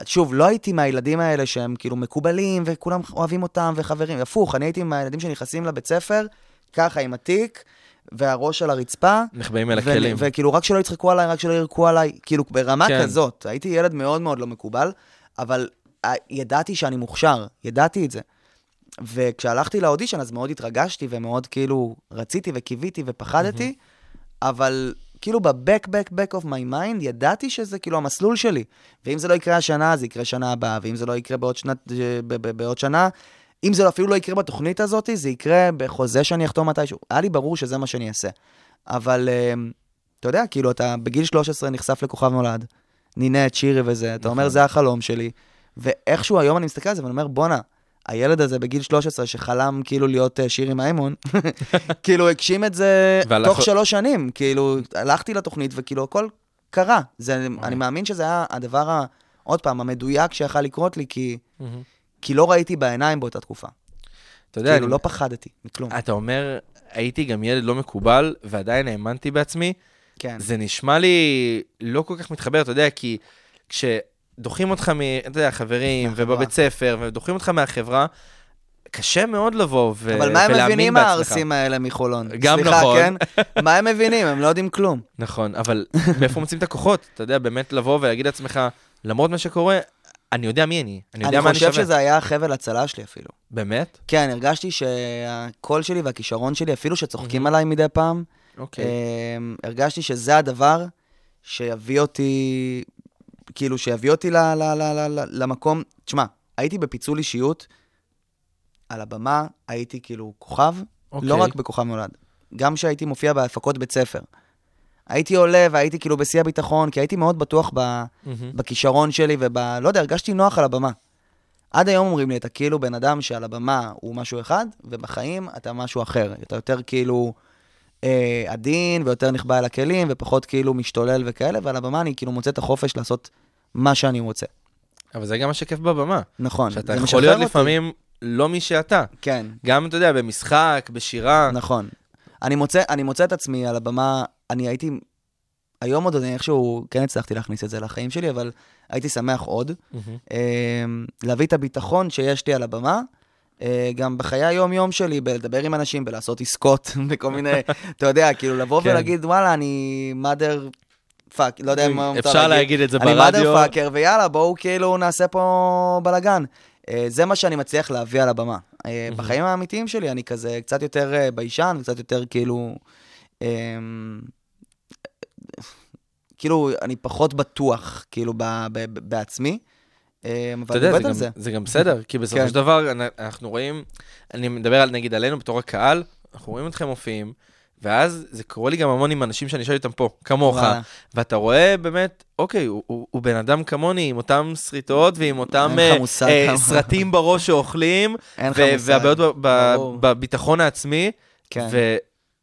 שוב, לא הייתי מהילדים האלה שהם כאילו מקובלים, וכולם אוהבים אותם, וחברים. הפוך, אני הייתי מהילדים שנכנסים לבית ספר, ככה עם התיק, והראש על הרצפה. נחבאים אל הכלים. וכאילו, רק שלא יצחקו עליי, רק שלא ירקו עליי, כאילו, ברמה כן. כזאת. הייתי ילד מאוד מאוד לא מקובל, אבל אה, ידעתי שאני מוכשר, ידעתי את זה. וכשהלכתי לאודישן, אז מאוד התרגשתי, ומאוד כאילו רציתי וקיוויתי ופחדתי, אבל כאילו ב-back, back, back of my mind, ידעתי שזה כאילו המסלול שלי. ואם זה לא יקרה השנה, זה יקרה שנה הבאה, ואם זה לא יקרה בעוד, שנת, ב- בעוד שנה, אם זה אפילו לא יקרה בתוכנית הזאת, זה יקרה בחוזה שאני אחתום מתישהו. היה לי ברור שזה מה שאני אעשה. אבל אה, אתה יודע, כאילו, אתה בגיל 13 נחשף לכוכב נולד, נינט, שירי וזה, אתה אומר, נכון. זה החלום שלי. ואיכשהו היום אני מסתכל על זה ואני אומר, בואנה, הילד הזה בגיל 13 שחלם כאילו להיות אה, שירי מימון, כאילו הגשים את זה והלך- תוך שלוש שנים, כאילו הלכתי לתוכנית וכאילו הכל קרה. זה, אני מאמין שזה היה הדבר, ה, עוד פעם, המדויק שיכל לקרות לי, כי. כי לא ראיתי בעיניים באותה תקופה. אתה יודע, כאילו אני- לא פחדתי מכלום. אתה אומר, הייתי גם ילד לא מקובל, ועדיין האמנתי בעצמי. כן, זה נשמע לי לא כל כך מתחבר, אתה יודע, כי כשדוחים אותך מ... אתה יודע, חברים. ובבית ספר, ודוחים אותך מהחברה, קשה מאוד לבוא ו... אבל מה הם מבינים. הערסים האלה מחולון? גם סליחה, נכון. כן? מה הם מבינים? הם לא יודעים כלום. נכון, אבל מאיפה מוצאים את הכוחות? אתה יודע, באמת לבוא ולהגיד לעצמך, למרות מה שקורה, אני יודע מי אני, אני יודע אני מה אני חושב שווה. שזה היה חבל הצלה שלי אפילו. באמת? כן, הרגשתי שהקול שלי והכישרון שלי, אפילו שצוחקים מהמם. עליי מדי פעם, אוקיי. אמ, הרגשתי שזה הדבר שיביא אותי, כאילו, שיביא אותי ל- ל- ל- ל- ל- למקום, תשמע, הייתי בפיצול אישיות, על הבמה הייתי כאילו כוכב, אוקיי. לא רק בכוכב נולד, גם כשהייתי מופיע בהפקות בית ספר. הייתי עולה והייתי כאילו בשיא הביטחון, כי הייתי מאוד בטוח ב, מהמם. בכישרון שלי וב... לא יודע, הרגשתי נוח על הבמה. עד היום אומרים לי, אתה כאילו בן אדם שעל הבמה הוא משהו אחד, ובחיים אתה משהו אחר. אתה יותר כאילו אה, עדין, ויותר נחבא אל הכלים, ופחות כאילו משתולל וכאלה, ועל הבמה אני כאילו מוצא את החופש לעשות מה שאני רוצה. אבל זה גם מה שכיף בבמה. נכון. שאתה יכול להיות אותי. לפעמים לא מי שאתה. כן, גם, אתה יודע, במשחק, בשירה. נכון. אני מוצא, אני מוצא את עצמי על הבמה, אני הייתי... היום עוד אני איכשהו כן הצלחתי להכניס את זה לחיים שלי, אבל הייתי שמח עוד. מהמם. אה, להביא את הביטחון שיש לי על הבמה, גם בחיי היום-יום שלי, בלדבר עם אנשים, בלעשות עסקות, בכל מיני, אתה יודע, כאילו לבוא כן. ולהגיד, וואלה, אני mother fuck, לא יודע מה מותר אפשר להגיד את זה אני ברדיו. mother fucker, ויאללה, בואו כאילו נעשה פה בלאגן. אה, זה מה שאני מצליח להביא על הבמה. אה, בחיים האמיתיים שלי אני כזה קצת יותר אה, ביישן, קצת יותר כאילו... אה, כאילו, אני פחות בטוח, כאילו, ב- ב- ב- בעצמי. אה, אתה אבל יודע, אני עובד על זה. זה גם בסדר, כי בסופו כן. של דבר אנ- אנחנו רואים, אני מדבר על, נגיד עלינו בתור הקהל, אנחנו רואים אתכם מופיעים, ואז זה קורה לי גם המון עם אנשים שאני יושב איתם פה, כמוך. ואתה רואה באמת, אוקיי, הוא, הוא, הוא בן אדם כמוני, עם אותם שריטות ועם אותם אה, אה. סרטים בראש שאוכלים. והבעיות. בביטחון העצמי, כן. ו-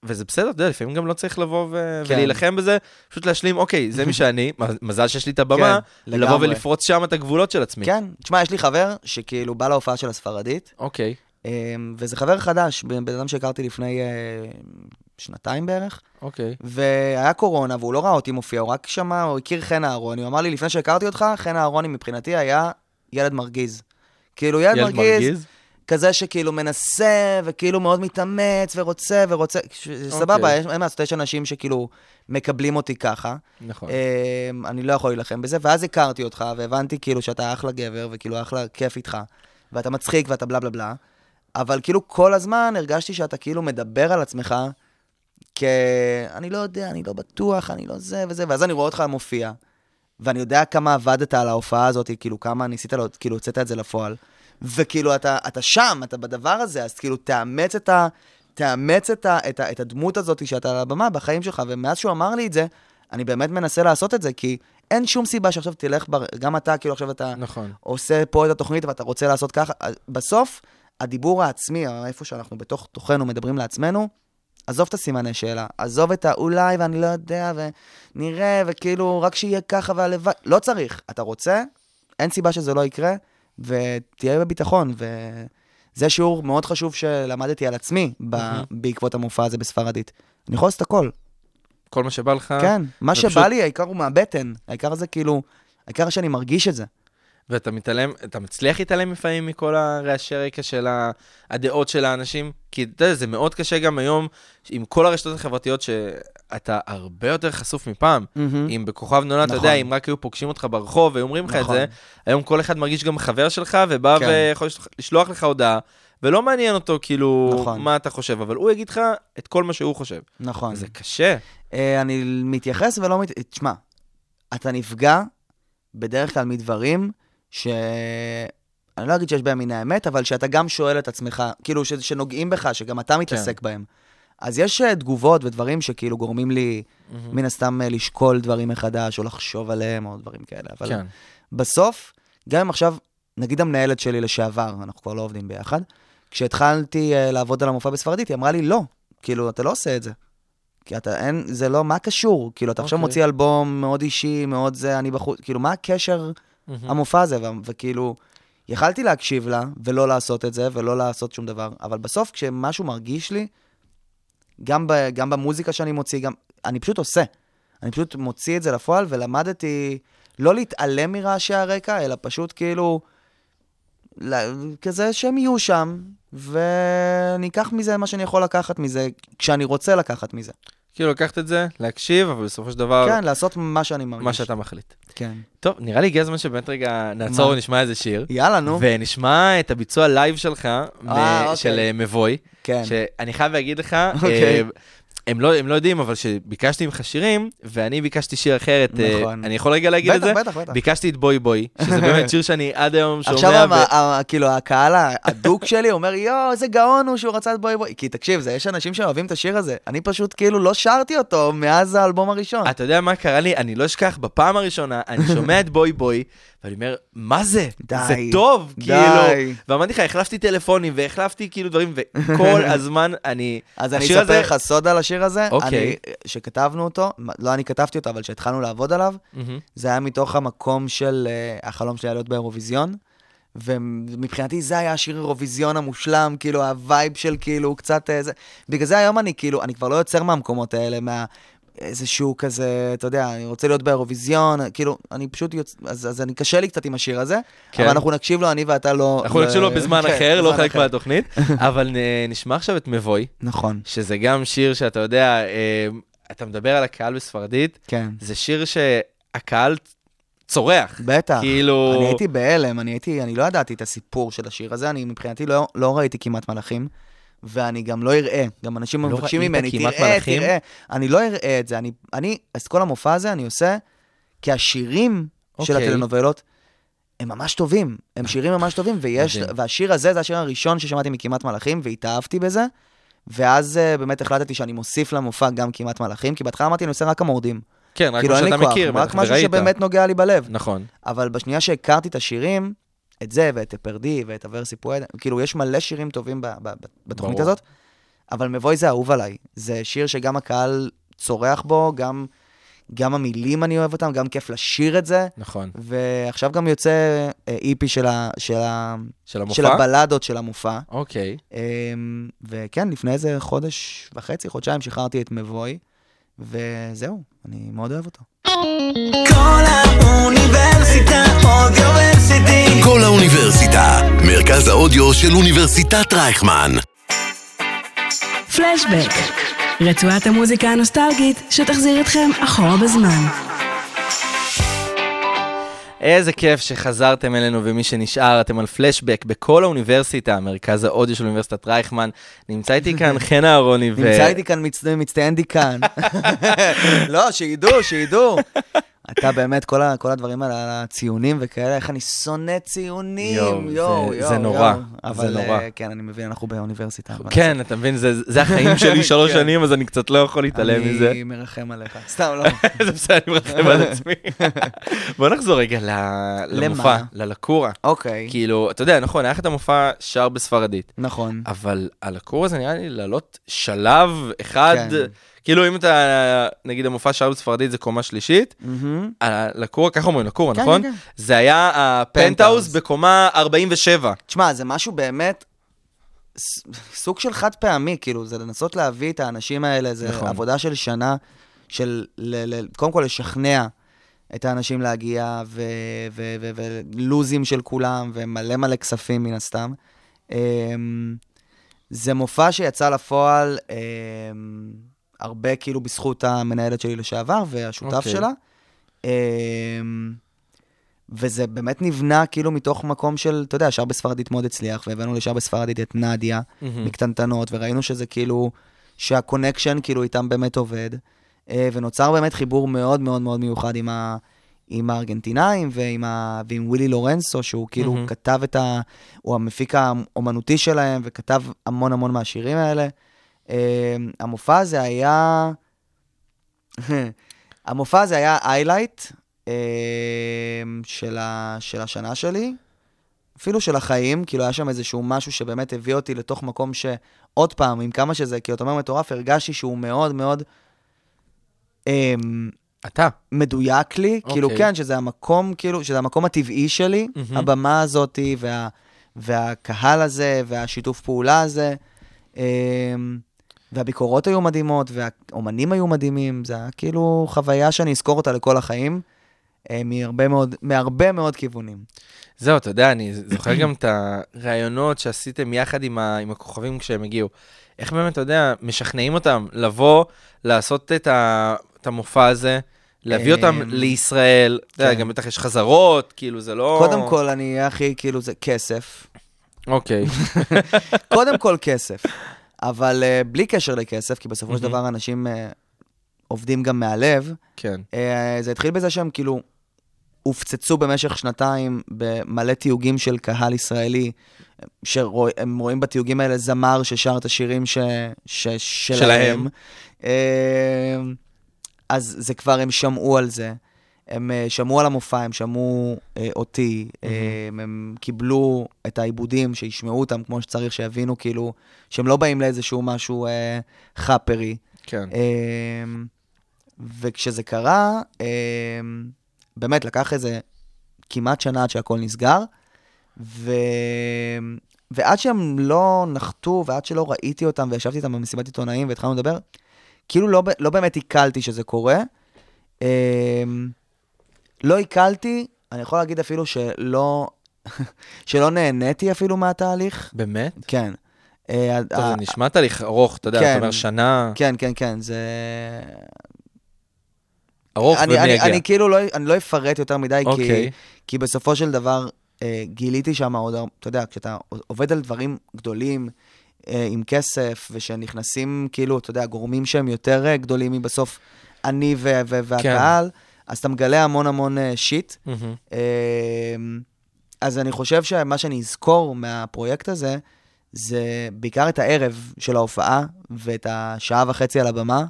וזה בסדר, אתה יודע, לפעמים גם לא צריך לבוא ו- כן. ולהילחם בזה, פשוט להשלים, אוקיי, זה מי שאני, מזל שיש לי את הבמה, כן, לבוא לגמרי. ולפרוץ שם את הגבולות של עצמי. כן, תשמע, יש לי חבר שכאילו בא להופעה של הספרדית, אוקיי, אה, וזה חבר חדש, בן בן אדם שהכרתי לפני אה, שנתיים בערך, אוקיי. והיה קורונה, והוא לא ראה אותי מופיע, הוא רק שמע, הוא הכיר חן אהרוני, הוא אמר לי, לפני שהכרתי אותך, חן אהרוני מבחינתי היה ילד מרגיז. כאילו, ילד, ילד מרגיז, מרגיז? כזה שכאילו מנסה, וכאילו מאוד מתאמץ, ורוצה, ורוצה, ש- סבבה, יש- אין מה לעשות, יש אנשים שכאילו מקבלים אותי ככה. נכון. אמ, אני לא יכול להילחם בזה, ואז הכרתי אותך, והבנתי כאילו שאתה אחלה גבר, וכאילו אחלה כיף איתך, ואתה מצחיק ואתה בלה בלה בלה, אבל כאילו כל הזמן הרגשתי שאתה כאילו מדבר על עצמך כ... אני לא יודע, אני לא בטוח, אני לא זה וזה, ואז אני רואה אותך מופיע, ואני יודע כמה עבדת על ההופעה הזאת, כאילו כמה ניסית, לו, כאילו הוצאת את זה לפועל, וכאילו אתה, אתה שם, אתה בדבר הזה, אז כאילו תאמץ את ה... תאמץ את, ה, את, ה, את הדמות הזאת שאתה על הבמה בחיים שלך, ומאז שהוא אמר לי את זה, אני באמת מנסה לעשות את זה, כי אין שום סיבה שעכשיו תלך, בר... גם אתה, כאילו עכשיו אתה נכון. עושה פה את התוכנית ואתה רוצה לעשות ככה, בסוף, הדיבור העצמי, איפה שאנחנו בתוך תוכנו מדברים לעצמנו, עזוב את הסימני שאלה, עזוב את האולי ואני לא יודע, ונראה, וכאילו, רק שיהיה ככה והלוואי, לא צריך. אתה רוצה, אין סיבה שזה לא יקרה, ותהיה בביטחון, וזה שיעור מאוד חשוב שלמדתי על עצמי ב... בעקבות המופע הזה בספרדית. אני יכול לעשות הכל, כל מה שבא לך. כן. מה ופשוט- שבא לי, העיקר הוא מהבטן, העיקר זה כאילו, העיקר שאני מרגיש את זה. ואתה מתעלם, אתה מצליח להתעלם לפעמים מכל הרעשי רקע של הדעות של האנשים? כי אתה יודע, זה מאוד קשה גם היום, עם כל הרשתות החברתיות, שאתה הרבה יותר חשוף מפעם. אם בכוכב נולד, אתה נכון. יודע, אם רק היו פוגשים אותך ברחוב והיו אומרים לך את נכון. זה, היום כל אחד מרגיש גם חבר שלך, ובא כן. ויכול לשלוח- לך הודעה, ולא מעניין אותו כאילו נכון. מה אתה חושב, אבל הוא יגיד לך את כל מה שהוא חושב. נכון. זה קשה. אה, אני מתייחס ולא מת... תשמע, אתה נפגע בדרך כלל מדברים ש... אני לא אגיד שיש בהם מן האמת, אבל שאתה גם שואל את עצמך, כאילו, ש... שנוגעים בך, שגם אתה מתעסק בהם. אז יש אה, תגובות ודברים שכאילו גורמים לי, מן הסתם, אה, לשקול דברים מחדש, או לחשוב עליהם, או דברים כאלה. אבל כן. בסוף, גם אם עכשיו, נגיד המנהלת שלי לשעבר, אנחנו כבר לא עובדים ביחד, כשהתחלתי uh, לעבוד על המופע בספרדית, היא אמרה לי, לא, כאילו, אתה לא עושה את זה. כי אתה, אין, זה לא, מה קשור? כאילו, אתה עכשיו אוקיי. מוציא אלבום מאוד אישי, מאוד זה, אני בחוץ, כאילו, מה הקשר המופע הזה? ו- וכאילו, יכלתי להקשיב לה, ולא לעשות את זה, ולא לעשות שום דבר, אבל בסוף, כשמשהו מרגיש לי, גם, ב, גם במוזיקה שאני מוציא, גם, אני פשוט עושה. אני פשוט מוציא את זה לפועל, ולמדתי לא להתעלם מרעשי הרקע, אלא פשוט כאילו, כזה שהם יהיו שם, ואני אקח מזה מה שאני יכול לקחת מזה, כשאני רוצה לקחת מזה. כאילו לקחת את זה, להקשיב, אבל בסופו של דבר, כן, לעשות מה שאני מרגיש. מה שאתה מחליט. כן. טוב, נראה לי הגיע הזמן שבאמת רגע נעצור מה? ונשמע איזה שיר. יאללה, נו. ונשמע את הביצוע live שלך, מ- אוקיי. של אה, מבוי, כן. שאני חייב להגיד לך, אוקיי. אה, הם לא, הם לא יודעים, אבל שביקשתי ממך שירים, ואני ביקשתי שיר אחרת, אה, נכון. אני יכול רגע להגיד את בטח, זה? בטח, בטח. ביקשתי את בוי בוי, שזה באמת שיר שאני עד היום שומע. עכשיו, ו- המ- ה- כאילו, הקהל הדוק שלי אומר, יואו, איזה גאון הוא שהוא רצה את בואי בואי. כי תקשיב, זה, יש אנשים שאוהבים את השיר הזה. אני פשוט כאילו לא שרתי אותו מאז האלבום הראשון. אתה יודע מה קרה לי? אני לא אשכח, בפעם הראשונה, אני שומע את בוי בוי, ואני אומר, מה זה? די, זה טוב, די. כאילו. ואמרתי לך, החלפתי טלפונים, והחלפתי כאילו דברים, וכל הזמן אני... אז אני אספר הזה- לך סוד על השיר הזה. אוקיי. אני, שכתבנו אותו, לא אני כתבתי אותו, אבל שהתחלנו לעבוד עליו, מהמם. זה היה מתוך המקום של אה, החלום שלי להיות באירוויזיון. ומבחינתי זה היה השיר אירוויזיון המושלם, כאילו ה vibe של כאילו קצת איזה... בגלל זה היום אני כאילו, אני כבר לא יוצר מהמקומות האלה, מה... איזשהו כזה, אתה יודע, אני רוצה להיות באירוויזיון, כאילו, אני פשוט יוצא, אז, אז אני קשה לי קצת עם השיר הזה, כן. אבל אנחנו נקשיב לו, אני ואתה לא... אנחנו נקשיב לו בזמן כן, אחר, לא בזמן חלק אחר. מהתוכנית, אבל נשמע עכשיו את מבוי, נכון, שזה גם שיר שאתה יודע, אה, אתה מדבר על הקהל בספרדית, כן. זה שיר שהקהל צורח. בטח. כאילו... אני הייתי בהלם, אני הייתי, אני לא ידעתי את הסיפור של השיר הזה, אני מבחינתי לא, לא ראיתי כמעט מלאכים, ואני גם לא אראה. גם אנשים לא מבקשים ממני, תראה, מלאכים? תראה. אני לא אראה את זה. אני, אני, אז כל המופע הזה אני עושה, כי השירים של אוקיי. הטלנובלות, הם ממש טובים. הם שירים ממש טובים, ויש. והשיר הזה זה השיר הראשון ששמעתי מכמעט מלאכים, והתאהבתי בזה. ואז אה, באמת החלטתי שאני מוסיף למופע גם כמעט מלאכים, כי בהתחלה אמרתי, אני עושה רק המורדים. כן, רק כאילו, מה שאתה מכיר, רק בטח, משהו וראית. שבאמת נוגע לי בלב. נכון. אבל בשנייה שהכרתי את השירים, את זה ואת פרדי ואת הוורסי פואד, כאילו, יש מלא שירים טובים ב- ב- בתוכנית ברור. הזאת, אבל מבוי זה אהוב עליי. זה שיר שגם הקהל צורח בו, גם, גם המילים אני אוהב אותם, גם כיף לשיר את זה, נכון. ועכשיו גם יוצא אה, איפי של, ה, של, ה, של המופע? של הבלדות של המופע. אוקיי. אמ, וכן, לפני איזה חודש וחצי, חודשיים, שחררתי את מבוי, וזהו, אני מאוד אוהב אותו. כל האוניברסיטה אודיוורסיטי כל האוניברסיטה, מרכז האודיו האודיו של אוניברסיטת רייכמן. פלשבק, רצועת המוזיקה הנוסטלגית שתחזיר אתכם אחורה בזמן. איזה כיף שחזרתם אלינו, ומי שנשאר, אתם על פלשבק בכל האוניברסיטה, מרכז האודיו של אוניברסיטת רייכמן. נמצא איתי כאן חן אהרוני ו... נמצא איתי כאן מצט- מצטיין דיקן. לא, שידעו, שידעו. אתה באמת, כל, ה, כל הדברים האלה, הציונים וכאלה, איך אני שונא ציונים, יואו, יואו, זה- יואו. זה יואו. נורא, אבל זה נורא. אה, כן, אני מבין, אנחנו באוניברסיטה. כן, אתה מבין, זה, זה החיים שלי שלוש כן. שנים, אז אני קצת לא יכול להתעלם מזה. אני מרחם עליך. סתם, לא. זה בסדר, אני מרחם על עצמי. בוא נחזור רגע למופע? ללקורה. אוקיי, כאילו, אתה יודע, נכון, היה לך את המופע שר בספרדית, נכון. אבל הלקורה זה נראה לי לעלות שלב אחד, כן. כאילו אם אתה, נגיד המופע שר בספרדית זה קומה שלישית, מהמם. הלקורה, ככה אומרים לקורה, כן, נכון? כן, כן. זה היה הפנטהאוז פנטהאוז. בקומה 47. תשמע, זה משהו באמת, סוג של חד פעמי, כאילו, זה לנסות להביא את האנשים האלה, זה נכון. עבודה של שנה, של ל- ל- קודם כל לשכנע את האנשים להגיע, ולוזים של כולם, ומלא מלא כספים מן הסתם. אמ, זה מופע שיצא לפועל אמ, הרבה כאילו בזכות המנהלת שלי לשעבר והשותף אוקיי. שלה. אמ, וזה באמת נבנה כאילו מתוך מקום של, אתה יודע, שר בספרדית מאוד הצליח, והבאנו לשר בספרדית את נדיה, מהמם. מקטנטנות, וראינו שזה כאילו, שה connection כאילו איתם באמת עובד, אה, ונוצר באמת חיבור מאוד מאוד מאוד מיוחד עם, ה, עם הארגנטינאים ועם, ה, ועם ווילי לורנסו, שהוא כאילו מהמם. כתב את ה... הוא המפיק האומנותי שלהם, וכתב המון המון מהשירים האלה. אה, המופע הזה היה... המופע הזה היה איילייט של, ה, של השנה שלי, אפילו של החיים, כאילו היה שם איזשהו משהו שבאמת הביא אותי לתוך מקום שעוד פעם, עם כמה שזה, כאילו, אתה אומר מטורף, הרגשתי שהוא מאוד מאוד אמ, אתה. מדויק לי, אוקיי. כאילו, כן, שזה המקום, כאילו, שזה המקום הטבעי שלי, מהמם. הבמה הזאתי, וה, והקהל הזה, והשיתוף פעולה הזה. אמ, והביקורות היו מדהימות, והאומנים היו מדהימים, זה היה כאילו חוויה שאני אזכור אותה לכל החיים, אה, מהרבה מאוד, מהרבה מאוד כיוונים. זהו, אתה יודע, אני זוכר גם את הראיונות שעשיתם יחד עם, ה, עם הכוכבים כשהם הגיעו. איך באמת, אתה יודע, משכנעים אותם לבוא, לעשות את, ה, את המופע הזה, להביא אותם אמ, לישראל. אתה יודע, כן. גם בטח יש חזרות, כאילו, זה לא... קודם כל, אני הכי, כאילו, זה כסף. אוקיי, קודם כל כסף. אבל uh, בלי קשר לכסף, כי בסופו של מהמם. דבר אנשים uh, עובדים גם מהלב, כן. uh, זה התחיל בזה שהם כאילו הופצצו במשך שנתיים במלא תיוגים של קהל ישראלי, שהם רואים בתיוגים האלה זמר ששר את השירים ש, ש, שלהם. שלהם. Uh, אז זה כבר, הם שמעו על זה. הם uh, שמעו על המופע, הם שמעו uh, אותי, uh, הם קיבלו את העיבודים, שישמעו אותם כמו שצריך, שיבינו כאילו, שהם לא באים לאיזשהו משהו uh, חאפרי. כן. אמ, וכשזה קרה, אמ, באמת לקח איזה כמעט שנה עד שהכל נסגר, ו... ועד שהם לא נחתו, ועד שלא ראיתי אותם, וישבתי איתם במסיבת עיתונאים והתחלנו לדבר, כאילו לא, לא באמת עיכלתי שזה קורה. אמ, לא עיכלתי, אני יכול להגיד אפילו שלא, שלא נהניתי אפילו מהתהליך. באמת? כן. אה, טוב, זה נשמע תהליך ארוך, אתה יודע, כן. אתה אומר שנה כן, כן, כן, זה... ארוך אני, אני, ומייגע. אני כאילו לא, אני לא אפרט יותר מדי, כי, אוקיי. כי בסופו של דבר אה, גיליתי שם עוד, אתה יודע, כשאתה עובד על דברים גדולים, אה, עם כסף, ושנכנסים, כאילו, אתה יודע, גורמים שהם יותר אה, גדולים מבסוף אני ו- ו- והקהל, אז אתה מגלה המון המון אה, שיט. אה, אז אני חושב שמה שאני אזכור מהפרויקט הזה, זה בעיקר את הערב של ההופעה, ואת השעה וחצי על הבמה,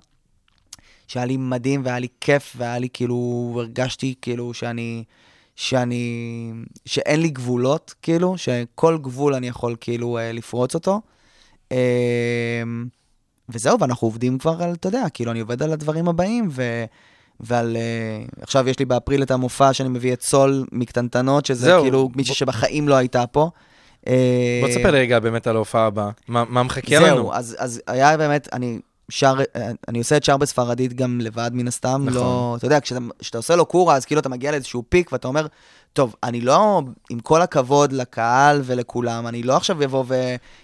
שהיה לי מדהים והיה לי כיף, והיה לי כאילו, הרגשתי כאילו שאני, שאני, שאין לי גבולות, כאילו, שכל גבול אני יכול כאילו אה, לפרוץ אותו. אה, וזהו, ואנחנו עובדים כבר על, אתה יודע, כאילו, אני עובד על הדברים הבאים, ו... ועל... Uh, עכשיו יש לי באפריל את המופע שאני מביא את סול מקטנטנות, שזה זהו, כאילו מישהי שבחיים לא הייתה פה. אה, בוא תספר לי רגע באמת על ההופעה הבאה. מה מה מחכה לנו? זהו, אז, אז היה באמת, אני שר, אה, אני עושה את שר בספרדית גם לבד מן הסתם, נכון. לא, אתה יודע, כשאתה, כשאתה עושה לו קורה, אז כאילו אתה מגיע לאיזשהו פיק ואתה אומר, טוב, אני לא, עם כל הכבוד לקהל ולכולם, אני לא עכשיו אבוא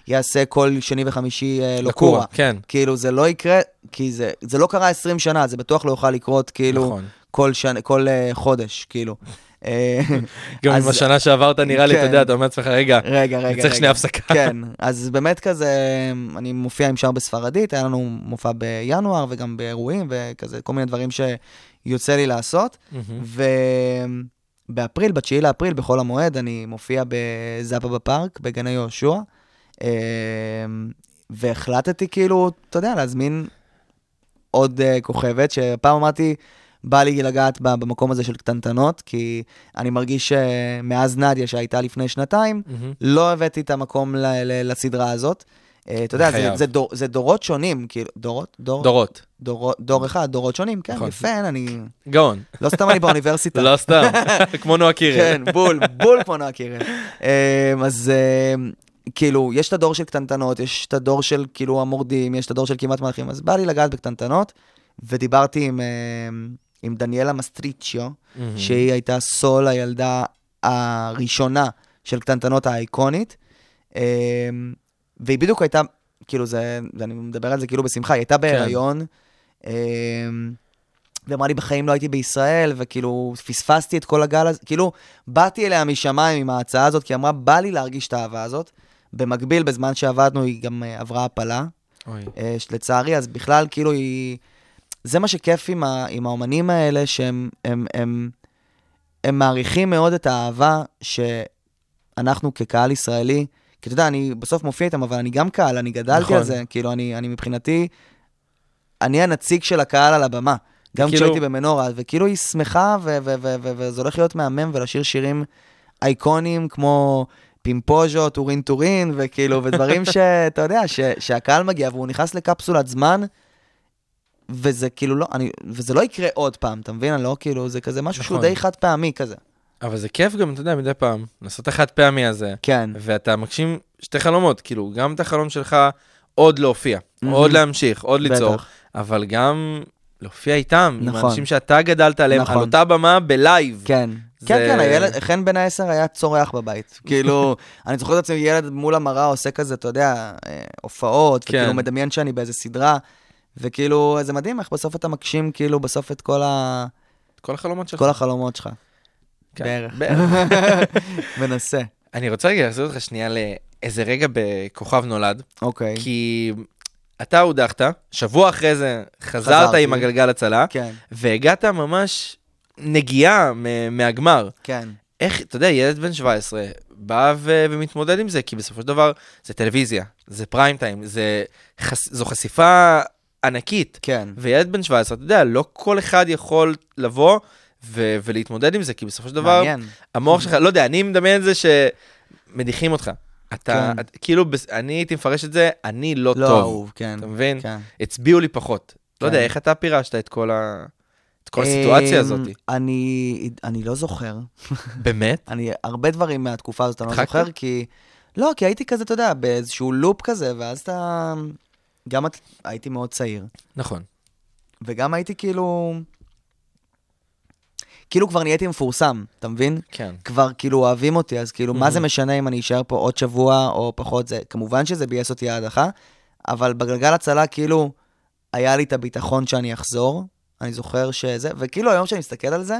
ויעשה כל שני וחמישי אה, לקורה, קורה. כן. כאילו, זה לא יקרה, כי זה, זה לא קרה 20 שנה, זה בטוח לא יוכל לקרות, כאילו, נכון. כל, שנ, כל אה, חודש, כאילו. גם עם השנה שעברת, נראה לי, אתה כן. יודע, אתה אומר לעצמך, רגע, רגע, רגע, אני צריך. שנייה הפסקה. כן, אז באמת כזה, אני מופיע עם שר בספרדית, היה לנו מופע בינואר וגם באירועים וכזה, כל מיני דברים שיוצא לי לעשות. ובאפריל, ב-9 לאפריל, בחול המועד, אני מופיע בזאפה בפארק, בגני יהושע, אה, והחלטתי כאילו, אתה יודע, להזמין עוד אה, כוכבת, שהפעם אמרתי, בא לי לגעת במקום הזה של קטנטנות, כי אני מרגיש שמאז נדיה, שהייתה לפני שנתיים, מהמם. לא הבאתי את המקום ל- ל- לסדרה הזאת. אה, אתה יודע, זה. זה, דור, זה דורות שונים, כאילו, דורות? דור, דורות. דור, דור אחד, דורות שונים, כן, נכון. יפה, אני... גאון. לא סתם אני באוניברסיטה. לא סתם, כמו נועה קירל. כן, בול, בול כמו נועה קירל. אמ, אז אמ, כאילו, יש את הדור של קטנטנות, יש את הדור של כאילו המורדים, יש את הדור של כמעט מלאכים, אז בא לי לגעת בקטנטנות, ודיברתי עם, אמ, עם דניאלה מסטריצ'יו, מהמם. שהיא הייתה סול הילדה הראשונה של קטנטנות האייקונית, אמ, והיא בדיוק הייתה, כאילו זה, ואני מדבר על זה כאילו בשמחה, היא הייתה בהיריון, אמ, ואמרה לי, בחיים לא הייתי בישראל, וכאילו, פספסתי את כל הגל הזה, כאילו, באתי אליה משמיים עם ההצעה הזאת, כי היא אמרה, בא לי להרגיש את האהבה הזאת. במקביל, בזמן שעבדנו, היא גם אה, עברה הפלה, אוי. אה, לצערי, אז בכלל, כאילו, היא... זה מה שכיף עם, ה... עם האומנים האלה, שהם הם, הם, הם מעריכים מאוד את האהבה שאנחנו כקהל ישראלי, כי אתה יודע, אני בסוף מופיע איתם, אבל אני גם קהל, אני גדלתי נכון. על זה, כאילו, אני, אני מבחינתי, אני הנציג של הקהל על הבמה. גם כאילו- כשהייתי במנורה, וכאילו היא שמחה, ו- ו- ו- ו- וזה הולך להיות מהמם, ולשיר שירים אייקונים כמו Pimpollo, טורין טורין, וכאילו, ודברים שאתה יודע, ש- שהקהל מגיע והוא נכנס לקפסולת זמן, וזה כאילו לא, אני, וזה לא יקרה עוד פעם, אתה מבין? אני לא כאילו, זה כזה משהו שהוא נכון. די חד פעמי כזה. אבל זה כיף גם, אתה יודע, מדי פעם, לעשות את החד פעמי הזה, כן, ואתה מגשים שתי חלומות, כאילו, גם את החלום שלך עוד להופיע, מהמם. עוד להמשיך, עוד ליצור, בטח. אבל גם להופיע איתם, עם נכון. האנשים שאתה גדלת עליהם, נכון. על אותה במה בלייב. כן. זה- כן, כן, הילד, חן בן העשר היה צורח בבית. כאילו, אני זוכר את עצמי ילד מול המראה עושה כזה, אתה יודע, אה, הופעות, כן. וכאילו מדמיין שאני באיזה סדרה, וכאילו, זה מדהים איך בסוף אתה מגשים, כאילו, בסוף את כל, ה... כל החלומות שלך. כל החלומות שלך. כן. בערך. בערך. מנסה. אני רוצה רגע להחזיר אותך שנייה לאיזה רגע בכוכב נולד, אוקיי. כי אתה הודחת, שבוע אחרי זה חזרת חזרתי. עם הגלגל הצלה, כן, והגעת ממש נגיעה מהגמר. כן. איך, אתה יודע, ילד בן 17 בא ו- ומתמודד עם זה, כי בסופו של דבר זה טלוויזיה, זה פריים טיים, זה חש- זו חשיפה ענקית. כן. וילד בן 17, אתה יודע, לא כל אחד יכול לבוא ו- ולהתמודד עם זה, כי בסופו של דבר, מעניין. המוח שלך, לא יודע, אני מדמיין את זה שמדיחים אותך. אתה, כן. את, כאילו, אני הייתי מפרש את זה, אני לא, לא טוב. אהוב, כן. אתה מבין? כן. הצביעו לי פחות. לא יודע, כן. איך אתה פירשת את כל, ה... את כל הסיטואציה הזאת? אמ, אני, אני לא זוכר. באמת? אני, הרבה דברים מהתקופה הזאת אני לא? זוכר, כי... לא, כי הייתי כזה, אתה יודע, באיזשהו לופ כזה, ואז אתה... גם את- הייתי מאוד צעיר, נכון. וגם הייתי כאילו... כאילו כבר נהייתי מפורסם, אתה מבין? כן. כבר כאילו אוהבים אותי, אז כאילו, מה זה Mhm. משנה אם אני אשאר פה עוד שבוע או פחות? זה, כמובן שזה ביאס אותי ההדחה, אבל בגלגל הצלה, כאילו, היה לי את הביטחון שאני אחזור, אני זוכר שזה, וכאילו היום שאני מסתכל על זה,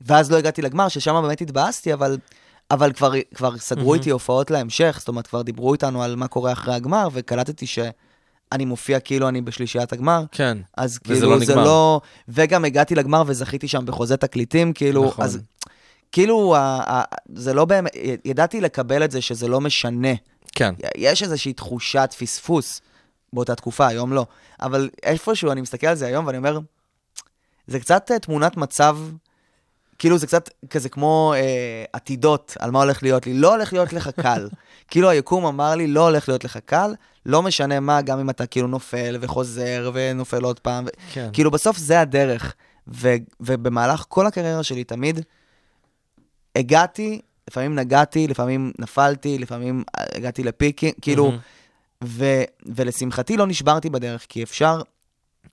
ואז לא הגעתי לגמר, ששם באמת התבאסתי, אבל, אבל כבר, כבר סגרו Mhm. איתי הופעות להמשך, זאת אומרת, כבר דיברו איתנו על מה קורה אחרי הגמר, וקלטתי שאני מופיע כאילו אני בשלישיית הגמר, כן. אז וזה כאילו לא זה נגמר. לא... וגם הגעתי לגמר וזכיתי שם בחוזה תקליטים, כאילו, נכון. אז כאילו, ה, ה, זה לא באמת, ידעתי לקבל את זה שזה לא משנה. כן. יש איזושהי תחושת פספוס באותה תקופה, היום לא. אבל איפשהו אני מסתכל על זה היום ואני אומר, זה קצת אה, תמונת מצב, כאילו זה קצת כזה כמו אה, עתידות על מה הולך להיות לי. לא הולך להיות לך קל. כאילו היקום אמר לי, לא הולך להיות לך קל, לא משנה מה, גם אם אתה כאילו נופל וחוזר ונופל עוד פעם. ו... כן. כאילו בסוף זה הדרך. ו- ובמהלך כל הקריירה שלי תמיד הגעתי, לפעמים נגעתי, לפעמים נפלתי, לפעמים הגעתי לפיקים, כאילו. ו, ולשמחתי לא נשברתי בדרך, כי אפשר,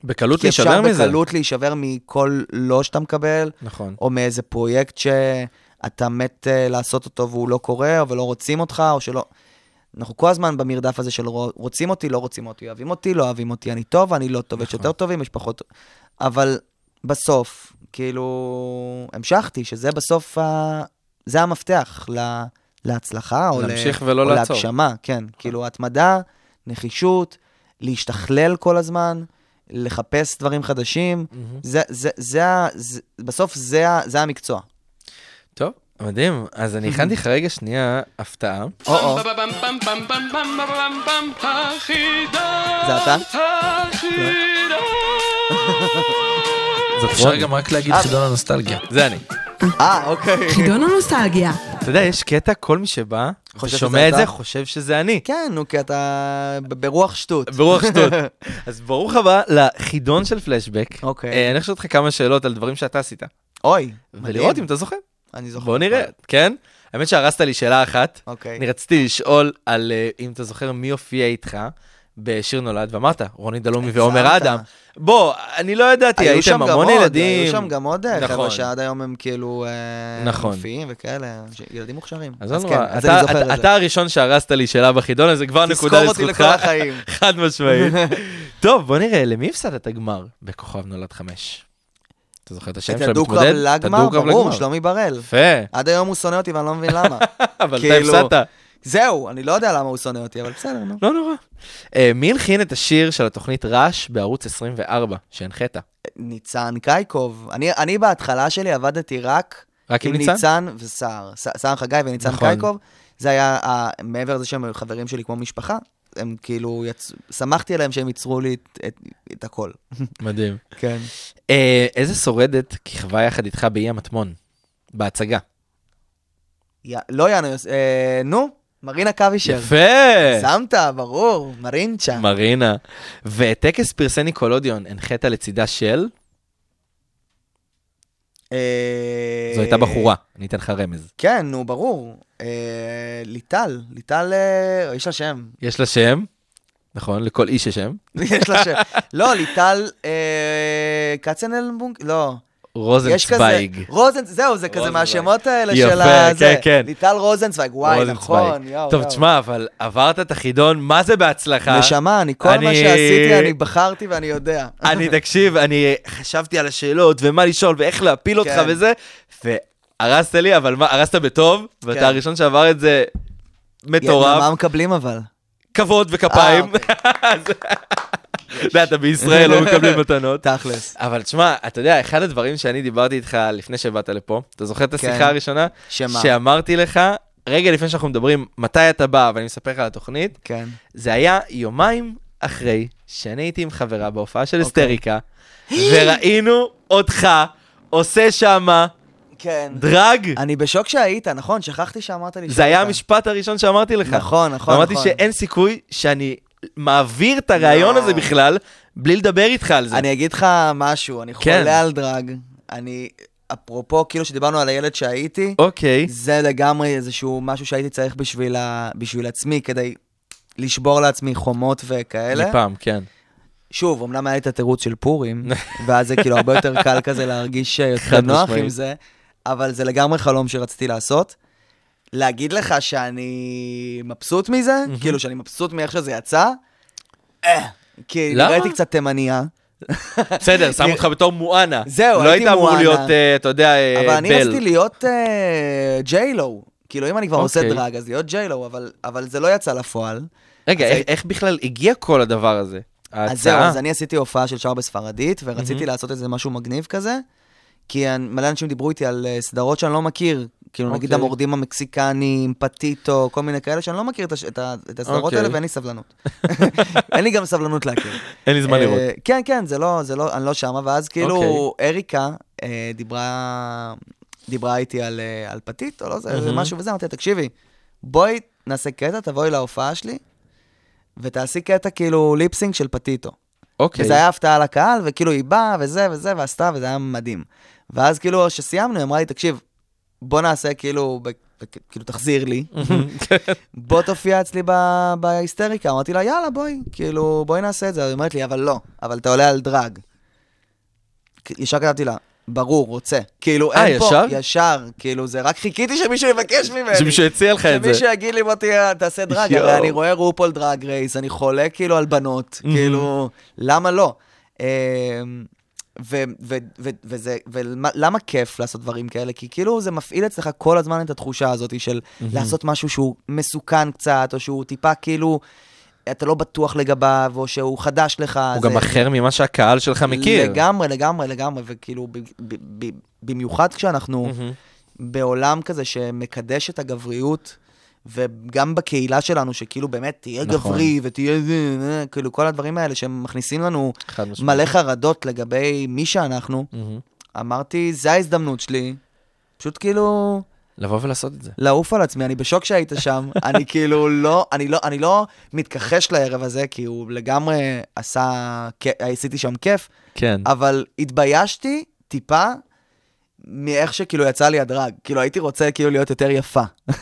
בקלות כי אפשר להישבר מזה. בקלות להישבר מכל לא שאתה מקבל, נכון. או מאיזה פרויקט שאתה מת uh, לעשות אותו והוא לא קורה, או ולא רוצים אותך, או שלא... אנחנו כל הזמן במרדף הזה של רו- רוצים אותי, לא רוצים אותי, אוהבים אותי, לא אוהבים אותי, אני טוב, אני לא טוב, יש נכון. יותר טובים, יש פחות... אבל בסוף, כאילו, המשכתי, שזה בסוף, ה... זה המפתח ל... להצלחה, או, להמשיך ל... ולא או לעצור. להגשמה, כן. כאילו, התמדה, נחישות, להשתכלל כל הזמן, לחפש דברים חדשים, מהמם. זה, זה, זה, ה- זה, בסוף זה, המקצוע. טוב, מדהים. אז אני הכנתי לך רגע שנייה הפתעה. או-או, זה אתה? אפשר. גם רק להגיד אה. חידון הנוסטלגיה. זה אני. אה, אוקיי. חידון הנוסטלגיה. אתה יודע, יש קטע, כל מי שבא, ושומע את? זה, חושב שזה אני. כן, נו, כי אתה ברוח שטות. ברוח שטות. אז ברוך הבא לחידון של פלשבק. אוקיי. אה, אני אשאל אותך כמה שאלות על דברים שאתה עשית. אוי, ולראות אם מדהים. אתה זוכר. אני זוכר. בוא נראה, כן? האמת שהרסת לי שאלה אחת. אוקיי. אני רציתי לשאול על אה, אם אתה זוכר מי הופיע איתך בשיר נולד, ואמרת, רוני דלומי ועומר. אדם. בוא, אני לא ידעתי, הייתם המון ילדים. היו שם גם עוד אה, נכון. חבר'ה שעד היום הם כאילו אה, נכון. מופיעים וכאלה, ילדים מוכשרים. אז לא כן, אז אני זוכר את זה. אתה הראשון שהרסת לי שאלה בחידון הזה, כבר נקודה תזכור אותי לזכותך. לכל החיים. חד משמעית. טוב, בוא נראה, למי הפסדת את הגמר בכוכב נולד חמש? אתה זוכר את השם של המתמודד? את לגמר, הדו-קרב ברור, לגמר. שלומי בראל. יפה, עד היום הוא שונא אותי ואני לא מבין למה. אבל אתה כאילו- הפסדת. זהו, אני לא יודע למה הוא שונא אותי, אבל בסדר, נו. לא נורא. אה, מי הלחין את השיר של התוכנית רעש בערוץ 24, שהנחית? ניצן קייקוב. אני, אני בהתחלה שלי עבדתי רק רק עם עם ניצן? ניצן וסער. סער חגי וניצן נכון. קייקוב. זה היה, ה- מעבר לזה שהם חברים שלי כמו משפחה, הם כאילו, יצ... שמחתי עליהם שהם ייצרו לי את, את, את הכל. מדהים. כן. אה, איזה שורדת כיכבה יחד איתך באי המטמון? בהצגה. י... לא יאנו, אה, נו, מרינה קווישר. יפה! שמת, ברור, מרינצ'ה. מרינה. וטקס פרסי ניקולודיון, הנחית לצידה של? אה, זו הייתה בחורה, אני אתן לך רמז. כן, נו, ברור. אה, ליטל, ליטל, אה, יש לה שם. יש לה שם, נכון? לכל איש יש שם. יש לה שם. לא, ליטל קצנלבונג, לא. רוזנצוויג. רוזן, זהו, זה כזה. מהשמות האלה יפה, של ה... כן, זה. כן. ליטל רוזנצוויג, וואי. נכון, יואו, טוב, יואו. תשמע, אבל עברת את החידון, מה זה בהצלחה? נשמה, אני כל מה אני- שעשיתי, אני בחרתי ואני יודע. אני, תקשיב, אני חשבתי על השאלות, ומה לשאול, ואיך להפיל אותך כן. וזה, והרסת לי, אבל מה, הרסת בטוב, ואתה כן. הראשון שעבר את זה מטורף, מה מקבלים אבל? כבוד וכפיים. אתה יודע, אתה בישראל, לא מקבלים מתנות. תכלס. אבל תשמע, אתה יודע, אחד הדברים שאני דיברתי איתך לפני שבאת לפה, אתה זוכר את השיחה כן. הראשונה? שמה? שאמרתי לך, רגע לפני שאנחנו מדברים, מתי אתה בא, ואני מספר לך על התוכנית, כן. זה היה יומיים אחרי שאני הייתי עם חברה בהופעה של אוקיי. אסטריקה, וראינו אותך עושה שמה כן. דרג. אני בשוק שהיית, נכון? שכחתי שאמרת לי זה היה שהיית. המשפט הראשון שאמרתי לך. נכון, נכון, אמרתי נכון. שאין סיכוי שאני מעביר את הרעיון לא. הזה בכלל, בלי לדבר איתך על זה. אני אגיד לך משהו, אני כן. חולה על דרג. אני, אפרופו, כאילו שדיברנו על הילד שהייתי, אוקיי. זה לגמרי איזשהו משהו שהייתי צריך בשביל, ה... בשביל עצמי, כדי לשבור לעצמי חומות וכאלה. מפעם, כן. שוב, אמנם היה לי את התירוץ של פורים, ואז זה כאילו הרבה יותר קל כזה להרגיש אה, יותר נוח. עם זה, אבל זה לגמרי חלום שרציתי לעשות. להגיד לך שאני מבסוט מזה, כאילו שאני מבסוט מאיך שזה יצא, אה, כי למה? נראיתי קצת תימניה, בסדר, שם אותך בתור מואנה. זהו, לא הייתי היית אמור. להיות, אה, אתה יודע, אה, אבל אני בל. רציתי להיות ג'יילו. כאילו, אם אני כבר עושה אוקיי. דרג, אז להיות ג'יילו, אבל, אבל זה לא יצא לפועל. רגע, איך- בכלל הגיע כל הדבר הזה? אז זהו? אז אני עשיתי הופעה של שר בספרדית, ורציתי. לעשות איזה משהו מגניב כזה, כי מלא אנשים דיברו איתי על אה, סדרות שאני לא מכיר, כאילו נגיד אוקיי. המורדים המקסיקנים, פטיטו, כל מיני כאלה שאני לא מכיר את הש- את הסדרות אוקיי. האלה, ואין לי סבלנות. אין לי גם סבלנות להכיר. אין לי זמן אה, לראות. כן, כן, זה לא, זה לא, אני לא שמה, ואז כאילו אוקיי. אריקה אה, דיברה, דיברה איתי על, אה, על פתית, או לא, זה זה מהמם. משהו וזה, אמרתי לה, תקשיבי, בואי נעשה קטע, תבואי להופעה שלי, ותעשי קטע כאילו ליפסינג של פטיטו. אוקיי. וזה היה הפתעה לקהל, וכאילו היא באה, וזה וזה, ועשתה, וזה היה מדהים. ואז כאילו, כשסיימנו, היא אמרה לי, תקשיב, בוא נעשה כאילו, וכאילו, תחזיר לי. בוא תופיע אצלי בהיסטריקה. אמרתי לה, יאללה, בואי, כאילו, בואי נעשה את זה. היא אומרת לי, אבל לא, אבל אתה עולה על דרג. ישר כתבתי לה, ברור, רוצה. כאילו, אה, אין פה... ישר? ישר, כאילו, זה רק חיכיתי שמישהו יבקש ממני. שמישהו הציע לך את זה. שמישהו יגיד לי, בוא תעשה דרג. הרי אני רואה רופול דרג רייס, אני חולה כאילו על בנות, כאילו, למה לא? ו- ו- ו- וזה, ולמה כיף לעשות דברים כאלה? כי כאילו זה מפעיל אצלך כל הזמן את התחושה הזאת של לעשות משהו שהוא מסוכן קצת, או שהוא טיפה כאילו, אתה לא בטוח לגביו, או שהוא חדש לך. הוא זה- גם אחר ממה שהקהל שלך מכיר. לגמרי, לגמרי, לגמרי, וכאילו, ב- ב- ב- במיוחד כשאנחנו מהמם. בעולם כזה שמקדש את הגבריות, וגם בקהילה שלנו, שכאילו באמת תהיה נכון. גברי ותהיה זה, כאילו כל הדברים האלה שמכניסים לנו. מלא חרדות לגבי מי שאנחנו, מהמם. אמרתי, זה ההזדמנות שלי, פשוט כאילו לבוא ולעשות את זה. לעוף על עצמי, אני בשוק שהיית שם, אני כאילו לא, אני לא, אני לא מתכחש לערב הזה, כי הוא לגמרי עשה, עשיתי שם כיף, כן. אבל התביישתי טיפה מאיך שכאילו יצא לי הדרג. כאילו הייתי רוצה כאילו להיות יותר יפה.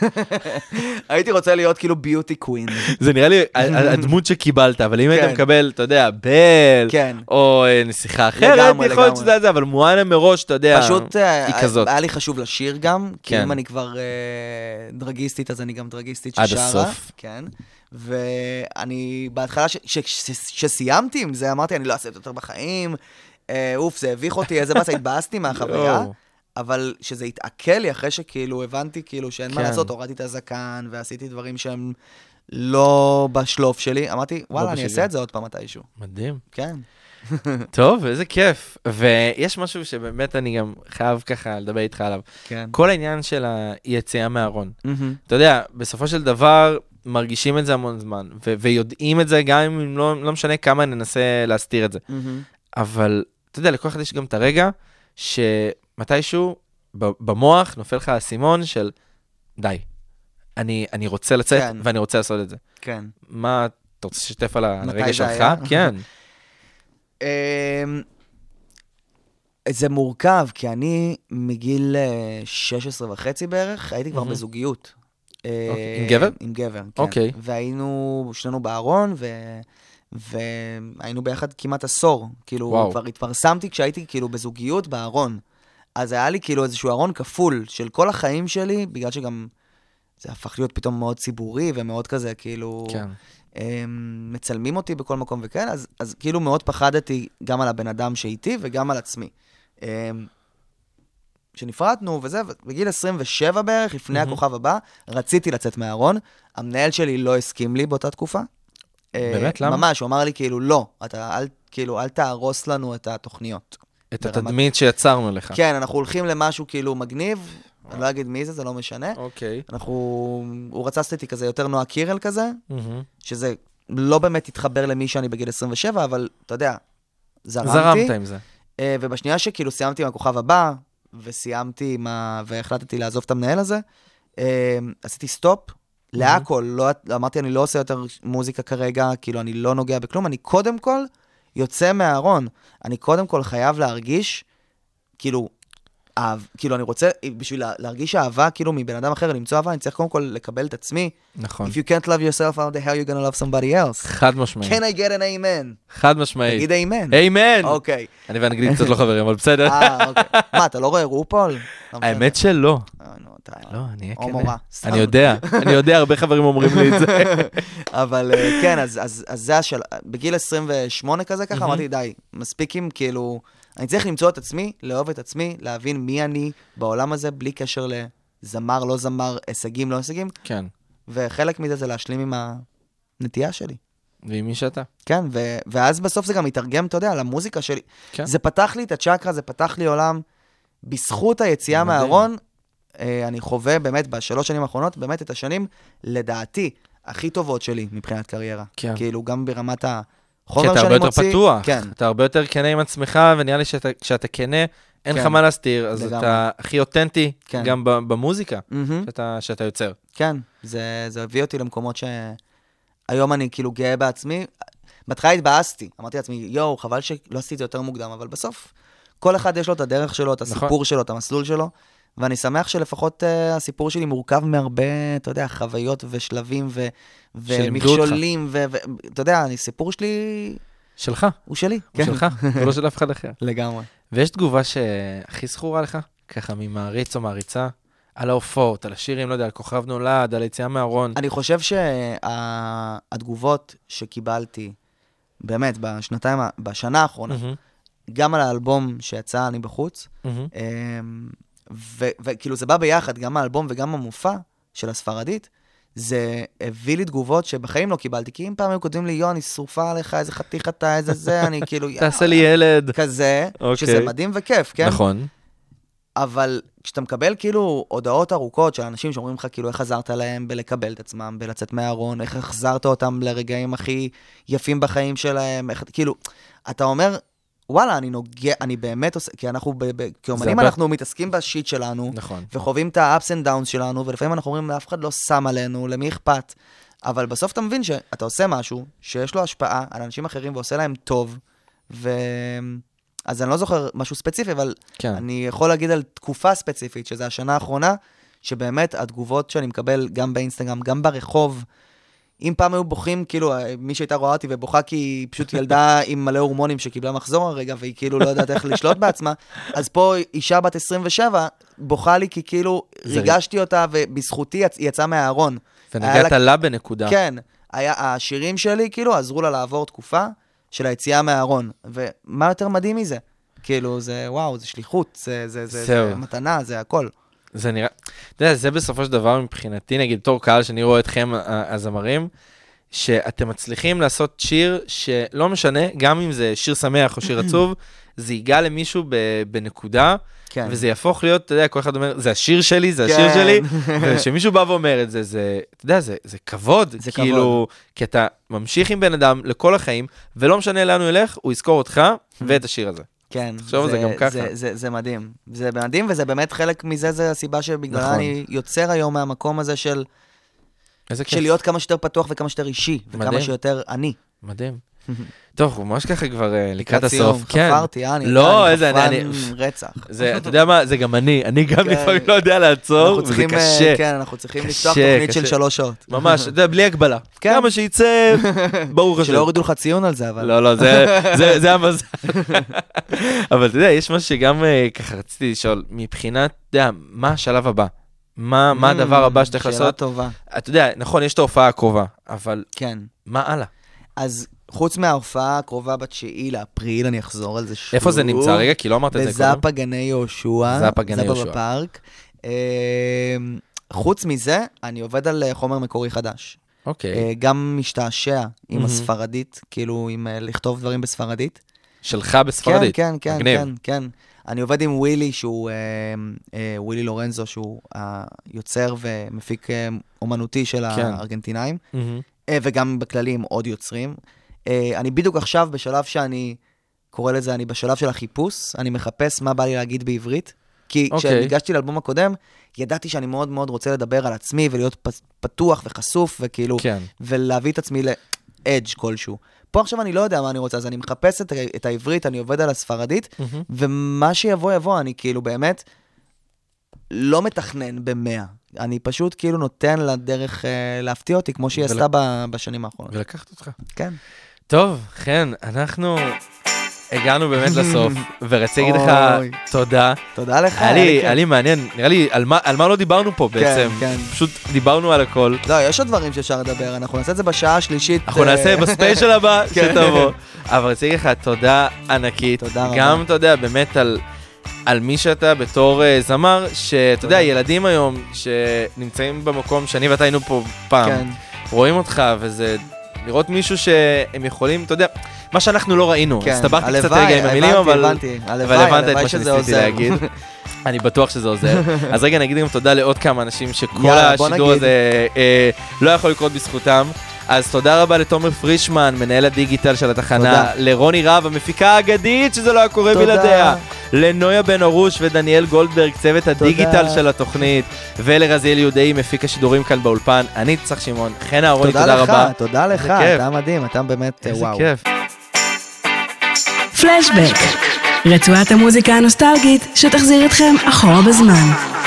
הייתי רוצה להיות כאילו ביוטי קווין. זה נראה לי הדמות שקיבלת, אבל אם היית כן. מקבל, אתה יודע, בל, כן. או אה, נסיכה אחרת, יכול להיות. שזה זה, אבל מואנה מראש, אתה יודע, פשוט אה, היא כזאת. היה לי חשוב לשיר גם, כי כן. אם אני כבר אה, דרגיסטית, אז אני גם דרגיסטית עד ששרה. הסוף. כן. ואני בהתחלה, ש- ש- ש- שסיימתי עם זה, אמרתי, אני לא אעשה את זה יותר בחיים. אה, אוף, זה הביך אותי, איזה באסה, התבאסתי מהחוויה. אבל שזה התעכל לי אחרי שכאילו הבנתי כאילו שאין מה כן. לעשות, הורדתי את הזקן ועשיתי דברים שהם לא בשלוף שלי, אמרתי, וואלה, אני בשגרה. אעשה את זה עוד פעם מתישהו. מדהים. כן. טוב, איזה כיף. ויש משהו שבאמת אני גם חייב ככה לדבר איתך עליו. כן. כל העניין של היציאה מהארון. אתה יודע, בסופו של דבר, מרגישים את זה המון זמן, ו- ויודעים את זה גם אם לא, לא משנה כמה ננסה להסתיר את זה. אבל, אתה יודע, לכל אחד יש גם את הרגע שמתישהו ב- במוח נופל לך האסימון של, די, אני, אני רוצה לצאת כן. ואני רוצה לעשות את זה. כן. מה, אתה רוצה לשתף על הרגע שלך? היה? כן. אמ, זה מורכב, כי אני מגיל אה, 16 וחצי בערך, הייתי כבר. בזוגיות. אה, אוקיי. עם גבר? עם גבר, כן. אוקיי. והיינו שנינו בארון, ו... והיינו ביחד כמעט עשור. כאילו, וואו. כבר התפרסמתי כשהייתי כאילו בזוגיות בארון. אז היה לי כאילו איזשהו ארון כפול של כל החיים שלי, בגלל שגם זה הפך להיות פתאום מאוד ציבורי ומאוד כזה, כאילו... כן. הם מצלמים אותי בכל מקום וכאלה, אז, אז כאילו מאוד פחדתי גם על הבן אדם שאיתי וגם על עצמי. אמ, כשנפרדנו וזה, בגיל 27 בערך, לפני מהמם. הכוכב הבא, רציתי לצאת מהארון. המנהל שלי לא הסכים לי באותה תקופה. אה, באמת? למה? ממש, הוא אמר לי כאילו, לא, אתה אל, כאילו, אל תהרוס לנו את התוכניות. את ברמת- התדמית שיצרנו לך. כן, אנחנו הולכים למשהו כאילו מגניב, אני לא אגיד מי זה, זה לא משנה. אוקיי. אנחנו, הוא רצה לעשות איתי כזה יותר נועה קירל כזה. שזה לא באמת התחבר למי שאני בגיל 27, אבל אתה יודע, זרמתי. זרמת עם זה. אה, ובשנייה שכאילו סיימתי עם הכוכב הבא, וסיימתי עם ה... והחלטתי לעזוב את המנהל הזה, אה, עשיתי סטופ להכל, לא, אמרתי, אני לא עושה יותר מוזיקה כרגע, כאילו, אני לא נוגע בכלום, אני קודם כל יוצא מהארון. אני קודם כל חייב להרגיש, כאילו, אהב, כאילו, אני רוצה, בשביל לה- להרגיש אהבה, כאילו, מבן אדם אחר, למצוא אהבה, אני צריך קודם כל לקבל את עצמי. נכון. If you can't love yourself, how the hell you gonna love somebody else? חד משמעית. Can I get an amen? חד משמעית. תגיד amen. איימן! אוקיי. אני ואנגלית קצת לא חברים, אבל בסדר. אה, אוקיי. מה, אתה לא רואה רופול? לא. האמת שלא. לא, אני אהיה כן. רע. סתם. אני יודע, אני יודע, הרבה חברים אומרים לי את זה. אבל אה, כן, אז, זה השאלה. בגיל 28 כזה ככה, אמרתי, די, מספיק עם כאילו... אני צריך למצוא את עצמי, לאהוב את עצמי, להבין מי אני בעולם הזה, בלי קשר לזמר, לא זמר, הישגים, לא הישגים, כן, וחלק מזה זה להשלים עם הנטייה שלי. ועם מי שאתה. כן, ו- ואז בסוף זה גם מתרגם, אתה יודע, למוזיקה שלי. כן. זה פתח לי את הצ'קרה, זה פתח לי עולם. בזכות היציאה. מהארון, אני חווה באמת בשלוש שנים האחרונות, באמת את השנים, לדעתי, הכי טובות שלי מבחינת קריירה. כן. כאילו, גם ברמת כי החומר אתה שאני הרבה מוציא. יותר פתוח, כן, אתה הרבה יותר כנה עם עצמך, ונראה לי שכשאתה כנה, אין לך כן. מה להסתיר, אז לגמרי. אתה הכי אותנטי כן. גם במוזיקה מהמם, שאתה- שאתה יוצר. כן. זה, זה הביא אותי למקומות שהיום אני כאילו גאה בעצמי. בהתחלה התבאסתי, אמרתי לעצמי, יואו, חבל שלא עשיתי את זה יותר מוקדם, אבל בסוף, כל אחד יש לו את הדרך שלו, את נכון. הסיפור שלו, את המסלול שלו, ואני שמח שלפחות uh, הסיפור שלי מורכב מהרבה, אתה יודע, חוויות ושלבים ו... ומכשולים, ואתה יודע, הסיפור שלי שלך, הוא שלי. הוא שלך, ולא של אף אחד אחר. לגמרי. ויש תגובה שהכי זכורה לך, ככה ממעריץ או מעריצה, על ההופעות, על השירים, לא יודע, על כוכב נולד, על היציאה מהארון. אני חושב שהתגובות שקיבלתי, באמת, בשנתיים, בשנה האחרונה, מהמם, גם על האלבום שיצא אני בחוץ, מהמם. וכאילו זה בא ביחד, גם האלבום וגם המופע של הספרדית, זה הביא לי תגובות שבחיים לא קיבלתי, כי אם פעם היו כותבים לי, יו, אני שרופה עליך, איזה חתיך אתה, איזה זה, אני כאילו, תעשה לי ילד. כזה, אוקיי. שזה מדהים וכיף, כן? נכון. אבל כשאתה מקבל כאילו הודעות ארוכות של אנשים שאומרים לך כאילו איך עזרת להם בלקבל את עצמם, בלצאת מהארון, איך החזרת אותם לרגעים הכי יפים בחיים שלהם, איך, כאילו, אתה אומר, וואלה, אני נוגע, אני באמת עושה, כי אנחנו, ב, ב, כאומנים הרבה- אנחנו מתעסקים בשיט שלנו, נכון. וחווים את ה-ups and downs שלנו, ולפעמים אנחנו אומרים, אף אחד לא שם עלינו, למי אכפת? אבל בסוף אתה מבין שאתה עושה משהו שיש לו השפעה על אנשים אחרים ועושה להם טוב, ו... אז אני לא זוכר משהו ספציפי, אבל כן. אני יכול להגיד על תקופה ספציפית, שזו השנה האחרונה, שבאמת התגובות שאני מקבל גם באינסטגרם, גם ברחוב, אם פעם היו בוכים, כאילו, מי שהייתה רואה אותי ובוכה כי היא פשוט ילדה עם מלא הורמונים שקיבלה מחזור הרגע, והיא כאילו לא יודעת איך לשלוט בעצמה, אז פה אישה בת 27 בוכה לי כי כאילו ריגשתי אותה, ובזכותי יצ- היא יצאה מהארון. ונגעת לה- לה בנקודה. כן, היה, השירים שלי כאילו עזרו לה לעבור תקופה של היציאה מהארון. ומה יותר מדהים מזה? כאילו, זה וואו, זה שליחות, זה, זה, זה. זה מתנה, זה הכל. זה נראה, אתה יודע, זה בסופו של דבר מבחינתי, נגיד, בתור קהל שאני רואה אתכם, הזמרים, שאתם מצליחים לעשות שיר שלא משנה, גם אם זה שיר שמח או שיר עצוב, זה ייגע למישהו ב- בנקודה, כן. וזה יהפוך להיות, אתה יודע, כל אחד אומר, זה השיר שלי, זה השיר כן. שלי, וכשמישהו בא ואומר את זה, זה, אתה יודע, זה, זה כבוד, זה כאילו, כי אתה ממשיך עם בן אדם לכל החיים, ולא משנה לאן הוא ילך, הוא יזכור אותך ואת השיר הזה. כן. תחשוב על זה גם ככה. זה, זה, זה מדהים. זה מדהים, וזה באמת חלק מזה, זה הסיבה שבגללה נכון. אני יוצר היום מהמקום הזה של, איזה כיף. של להיות כמה שיותר פתוח וכמה שיותר אישי, וכמה מדהים. שיותר אני. מדהים. טוב, אנחנו ממש ככה כבר אה, לקראת סיום, הסוף. כן. חפרתי, אה? אני לא, איזה, אני רצח. זה, אתה יודע מה, זה גם אני, אני גם כן. לפעמים לא יודע לעצור, וזה אה, קשה. כן, אנחנו צריכים לפתוח תוכנית של. שלוש שעות. ממש, אתה יודע, בלי הגבלה. כן. כמה שיצא, ברוך השם. שלא יורידו לך ציון על זה, אבל... לא, לא, זה- זה זה המזל. אבל אתה יודע, יש משהו שגם אה, ככה רציתי לשאול, מבחינת, אתה יודע, מה השלב הבא? מה מה הדבר הבא שצריך שאלה לעשות? טובה, אתה יודע, נכון, יש את ההופעה הקרובה, אבל כן. מה הלאה? אז חוץ מההופעה הקרובה בתשיעי לאפריל, אני אחזור על זה שוב. איפה זה נמצא? רגע, כי לא אמרת את זה קודם. בזאפה גני יהושע. זאפה גני יהושע. זאפה בפארק. אה, חוץ מזה, אני עובד על אה, חומר מקורי חדש. אוקיי. אה, גם משתעשע עם מהמם. הספרדית, כאילו, עם אה, לכתוב דברים בספרדית. שלך בספרדית. כן, כן, כן. כן, כן. אני עובד עם ווילי, שהוא, אה, אה, ווילי לורנזו, שהוא היוצר ומפיק אה, אומנותי של כן. הארגנטינאים, מהמם. אה, וגם בכללי עם עוד יוצרים. אה, אני בדיוק עכשיו בשלב שאני, קורא לזה, אני בשלב של החיפוש, אני מחפש מה בא לי להגיד בעברית. כי אוקיי. כשניגשתי לאלבום הקודם, ידעתי שאני מאוד מאוד רוצה לדבר על עצמי ולהיות פ- פתוח וחשוף, וכאילו, כן. ולהביא את עצמי לאדג' כלשהו. פה עכשיו אני לא יודע מה אני רוצה, אז אני מחפש את, את העברית, אני עובד על הספרדית, מהמם. ומה שיבוא יבוא, אני כאילו באמת לא מתכנן במאה. אני פשוט כאילו נותן לה דרך אה, להפתיע אותי, כמו שהיא ול- עשתה ב- בשנים האחרונות. ולקחת אותך. כן. טוב, חן, אנחנו הגענו באמת לסוף, ורציתי להגיד לך. תודה. תודה לך. היה לי. היה לי מעניין, נראה לי, על מה, על מה לא דיברנו פה בעצם. כן. פשוט דיברנו על הכל. לא, יש עוד דברים שאפשר לדבר, אנחנו נעשה את זה בשעה השלישית. אנחנו אה, נעשה בספיישל הבא כן. שתבוא. אבל רציתי להגיד לך תודה ענקית. תודה רבה. גם, אתה יודע, באמת על... על מי שאתה בתור uh, זמר, שאתה יודע, ילדים היום שנמצאים במקום שאני ואתה היינו פה פעם, כן, רואים אותך, וזה לראות מישהו שהם יכולים, אתה יודע, מה שאנחנו לא ראינו. כן. הסתבכתי קצת רגע עם המילים, אבל... הבנתי. אבל הלוואי, הבנת את מה שניסיתי. להגיד. אני בטוח שזה עוזר. אז רגע, נגיד גם תודה לעוד כמה אנשים שכל יאללה, השידור. הזה אה, לא יכול לקרות בזכותם. אז תודה רבה לתומר פרישמן, מנהל הדיגיטל של התחנה, תודה. לרוני רהב, המפיקה האגדית, שזה לא היה קורה תודה. בלעדיה, לנויה בן ארוש ודניאל גולדברג, צוות הדיגיטל של התוכנית, ולרזיאל יהודאי, מפיק השידורים כאן באולפן. אני צח שמעון, חן אהרוני, תודה תודה לך, רבה. תודה לך, כיף. אתה מדהים, אתה באמת, איזה וואו. כיף. פלשבק, רצועת המוזיקה הנוסטלגית שתחזיר אתכם אחורה בזמן.